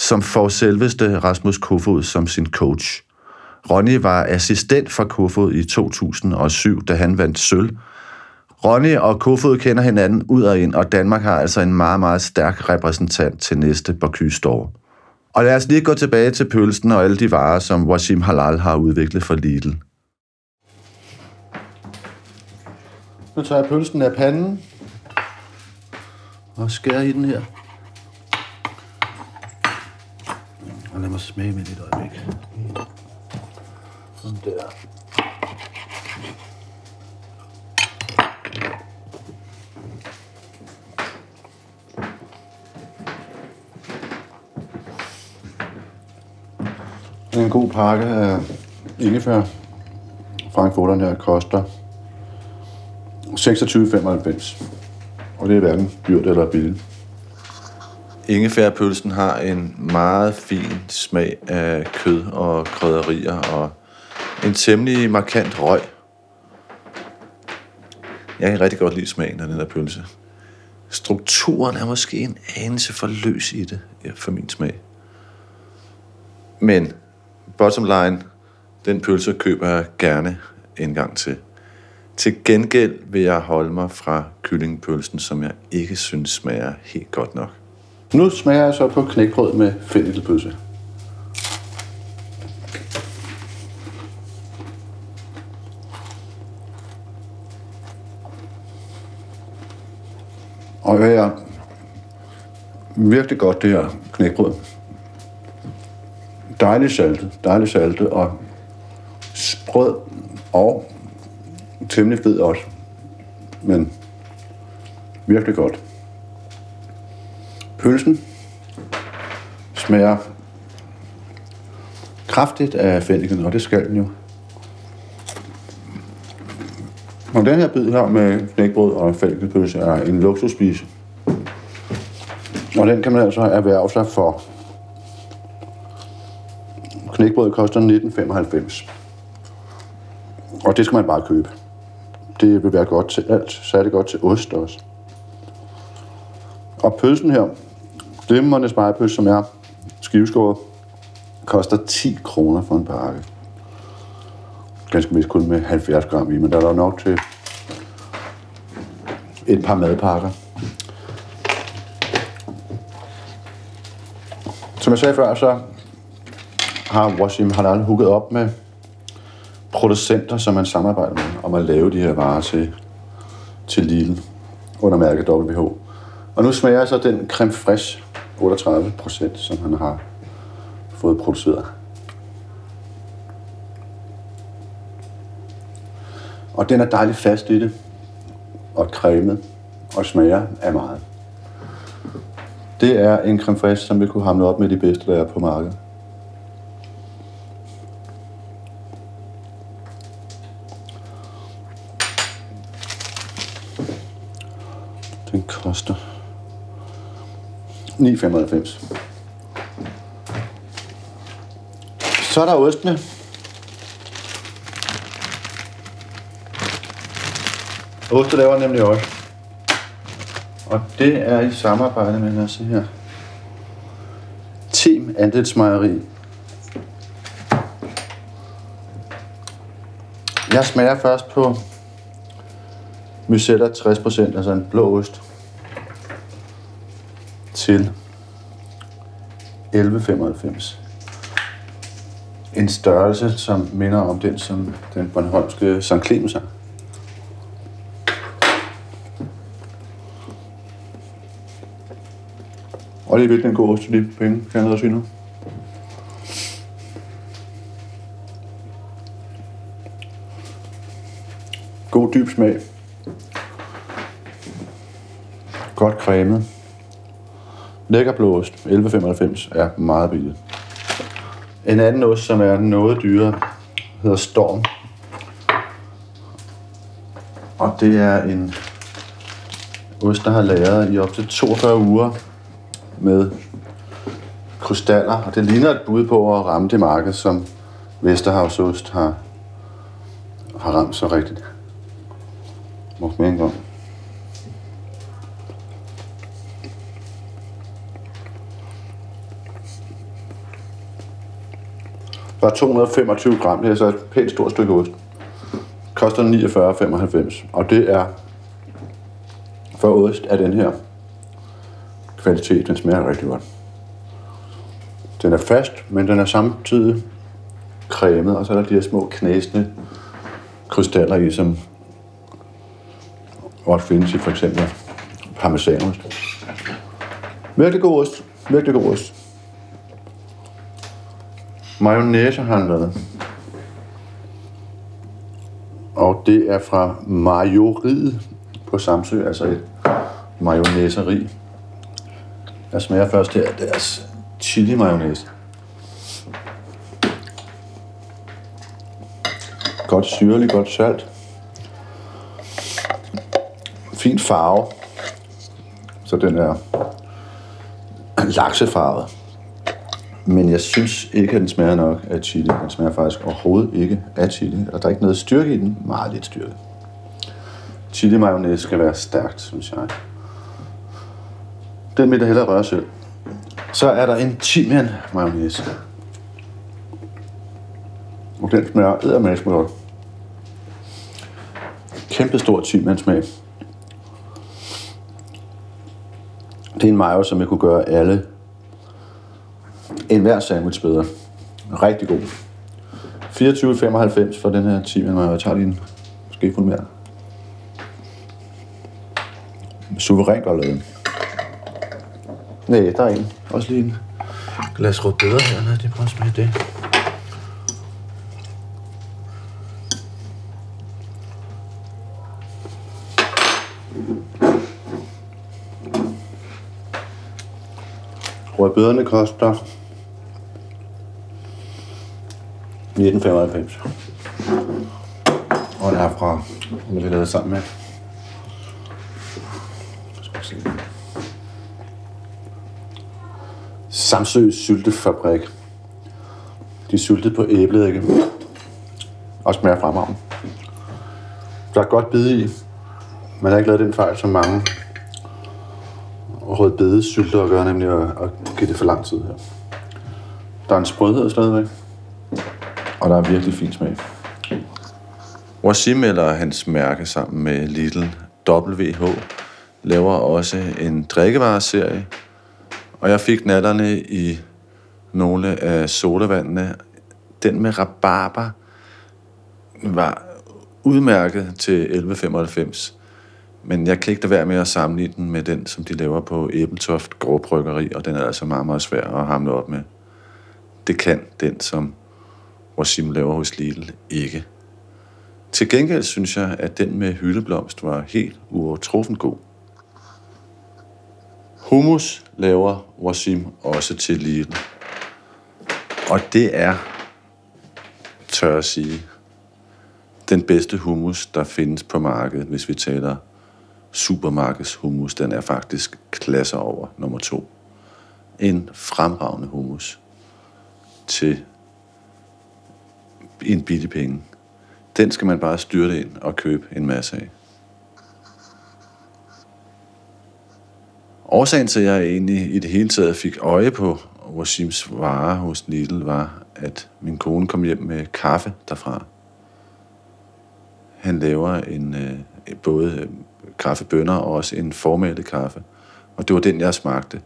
som får selveste Rasmus Kofod som sin coach. Ronny var assistent for Kofod i 2007, da han vandt sølv. Ronny og Kofod kender hinanden ud og ind, og Danmark har altså en meget, meget stærk repræsentant til næste Bocuse. Og lad os lige gå tilbage til pølsen og alle de varer, som Washim Halal har udviklet for Lidl. Nu tager jeg pølsen af panden og skærer i den her. Og lad mig smage med lidt øjeblik. Sådan der. En god pakke af ingefær. Frankfurteren her koster 26,95. Og det er hverken dyrt eller billigt. Ingefærpølsen har en meget fin smag af kød og krydderier og en temmelig markant røg. Jeg kan rigtig godt lide smagen af den der pølse. Strukturen er måske en anelse for løs i det, ja, for min smag. Men bottom line, den pølse køber jeg gerne en gang til. Til gengæld vil jeg holde mig fra kyllingpølsen, som jeg ikke synes smager helt godt nok. Nu smager jeg så på knækbrød med fennikelpølse. Og det er virkelig godt, det her knækbrød. Dejligt saltet, dejligt saltet og sprød og temmelig fed også. Men virkelig godt. Pølsen smager kraftigt af fenniken, og det skal den jo. Og den her bid her med knækbrød og fennikelpølse er en luksusspise. Og den kan man altså erhverve sig for. Knækbrød koster 19,95. Og det skal man bare købe. Det vil være godt til alt. Så er det godt til ost også. Og pølsen her, glimrende spejepølse, som er skiveskåret, koster 10 kroner for en pakke. Ganske vist kun med 70 gram i, men der er der nok til et par madpakker. Som jeg sagde før, så har Washim Halal hooket op med producenter, som man samarbejder med, om at lave de her varer til, til Lidl under mærket WH. Og nu smager så den creme fraiche 38 procent, som han har fået produceret. Og den er dejligt fast i det, og cremet, og smager af meget. Det er en creme fraiche, som vi kunne hamle op med de bedste, der er på markedet. Den koster 9,95. Så er der ostene. Oste laver nemlig også. Og det er i samarbejde med, lad os se her, Team Andelsmejeri. Jeg smager først på Mysella 60%, altså en blå ost, til 11,95. En størrelse, som minder om den, som den Bornholmske St. Clemens har. Og det er virkelig en god ost til de penge, kan jeg sige nu. God dyb smag. Godt cremet. Lækker blåost, 11,95 er meget billig. En anden ost, som er noget dyrere, hedder Storm. Og det er en ost, der har lagret i op til 42 uger med krystaller. Og det ligner et bud på at ramme det marked, som Vesterhavsost har, har ramt så rigtigt. Må mere en gang. Bare 225 gram, det er så et pænt stort stykke ost. Koster 49,95. Og det er for ost af den her kvalitet. Den smager rigtig godt. Den er fast, men den er samtidig cremet, og så er der de her små knæsende krystaller i, som også findes i for eksempel parmesanost. Virkelig god ost. Virkelig god ost. Mayonnaise har han lavet. Og det er fra Majoriet på Samsø, altså et mayonnaiseri. Jeg smager først her deres chili mayonnaise. Godt syrlig, godt salt. Fin farve. Så den er laksefarvet. Men jeg synes ikke, at den smager nok af chili. Den smager faktisk overhovedet ikke af chili. Og der er ikke noget styrke i den. Meget lidt styrke. Chili mayonnaise skal være stærkt, synes jeg. Den vil jeg hellere røre selv. Så er der en timian mayonnaise. Og den smager eddermast godt. Kæmpe stor timian smag. Det er en mayo, som jeg kunne gøre alle en hver sandwich bedre. Rigtig god. 24,95 for den her timian mayo. Jeg tager lige en skefuld mere. Suverænt godt lavet. Nej, der er en. Også lige en glas rødbeder her. Lad os prøve at smage det. Rødbederne koster 1995. Og den er fra, hvad vi lavede sammen med. Samsø Syltefabrik. De er syltet på æbledække. Og smager fremragende. Der er godt bid i. Man har ikke lavet den fejl, som mange rødbede sylter at gøre, nemlig at, at give det for lang tid her. Der er en sprødhed stadigvæk. Og der er virkelig fin smag. Wasim eller hans mærke sammen med Lidl WH laver også en drikkevareserie, og jeg fik natterne i nogle af sodavandene. Den med rabarber var udmærket til 11,95. Men jeg kan ikke lade være med at sammenligne den med den, som de laver på Æbeltoft Gråbryggeri, og den er altså meget, meget svær at hamle op med. Det kan den, som Wasim laver hos Lidl, ikke. Til gengæld synes jeg, at den med hyldeblomst var helt uovertruffen god. Hummus laver Wasim også til Lidl. Og det er, tør at sige, den bedste hummus, der findes på markedet, hvis vi taler supermarkeds hummus. Den er faktisk klasser over nummer to. En fremragende hummus til en bitte penge. Den skal man bare styrte ind og købe en masse af. Årsagen til, at jeg egentlig i det hele taget fik øje på Rosims varer hos Lidl, var, at min kone kom hjem med kaffe derfra. Han laver en, øh, både øh, kaffebønner og også en formælet kaffe. Og det var den, jeg smagte.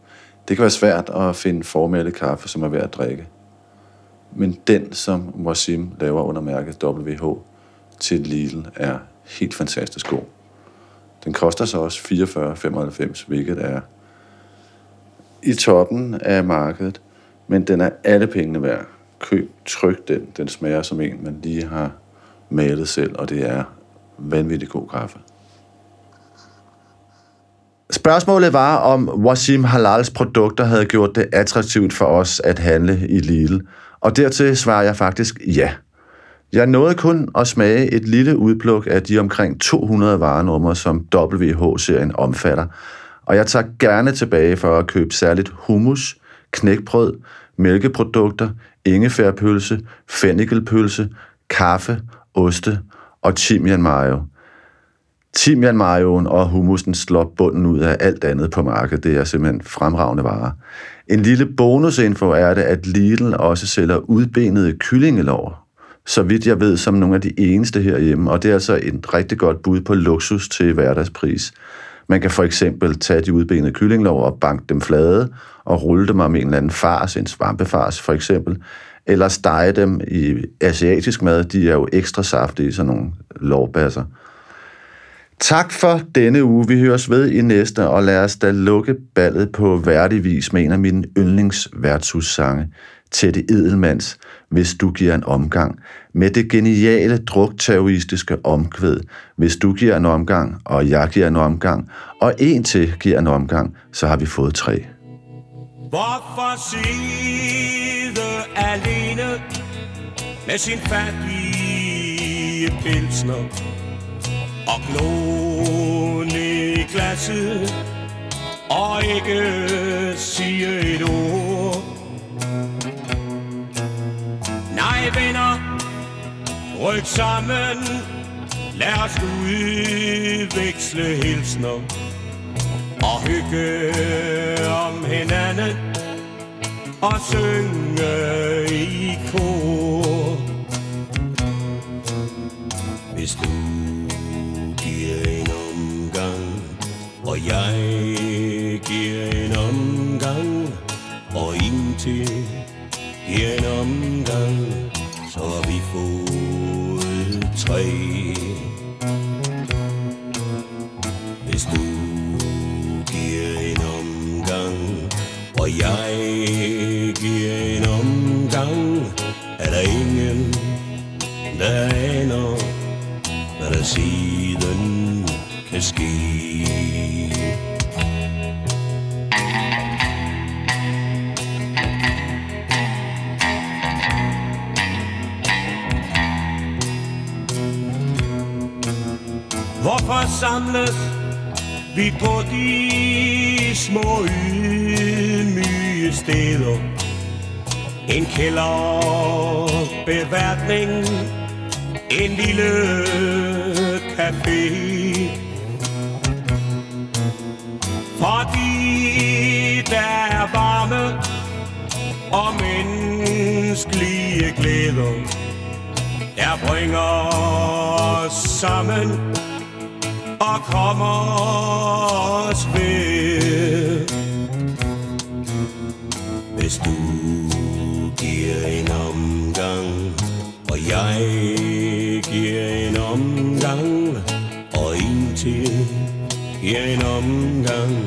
Det kan være svært at finde formælet kaffe, som er værd at drikke. Men den, som Wasim laver under mærket WH til Lidl, er helt fantastisk god. Den koster så også 44,95, hvilket er i toppen af markedet, men den er alle pengene værd. Køb, tryk den. Den smager som en, man lige har malet selv, og det er vanvittig god kaffe. Spørgsmålet var, om Wasim Halals produkter havde gjort det attraktivt for os at handle i Lidl. Og dertil svarer jeg faktisk ja. Jeg nåede kun at smage et lille udpluk af de omkring 200 varenumre, som WH-serien omfatter. Og jeg tager gerne tilbage for at købe særligt hummus, knækbrød, mælkeprodukter, ingefærpølse, fennikelpølse, kaffe, oste og timian mayo. Timian mayoen og hummusen slår bunden ud af alt andet på markedet. Det er simpelthen fremragende varer. En lille bonusinfo er det, at Lidl også sælger udbenede kyllingelår. Så vidt jeg ved, som nogle af de eneste herhjemme, og det er altså et rigtig godt bud på luksus til hverdagspris. Man kan for eksempel tage de udbenede kyllinglov og banke dem flade og rulle dem om en eller anden fars, en svampefars for eksempel, eller stege dem i asiatisk mad. De er jo ekstra saftige, sådan nogle lårbasser. Tak for denne uge. Vi høres ved i næste, og lad os da lukke ballet på værdig vis med en af mine yndlingsværtshussange, Teddy Edelmans, Hvis du giver en omgang, med det geniale drukterroristiske omkvæd, Hvis du giver en omgang, og jeg giver en omgang, og en til giver en omgang, så har vi fået tre. Hvorfor sidde alene med sin fattige pilsner og glo ned i glasset og ikke sige et ord? Nej, venner, ryk sammen, lad os udveksle hilsner og hygge om hinanden og synge i kor. Hvis du og jeg giver vi på de små ydmyge steder? En kælderbeværtning, en lille café. Fordi der er varme og menneskelige glæder, der bringer os sammen kommer os ved. Hvis du giver en omgang, og jeg giver en omgang, og en til giver en omgang,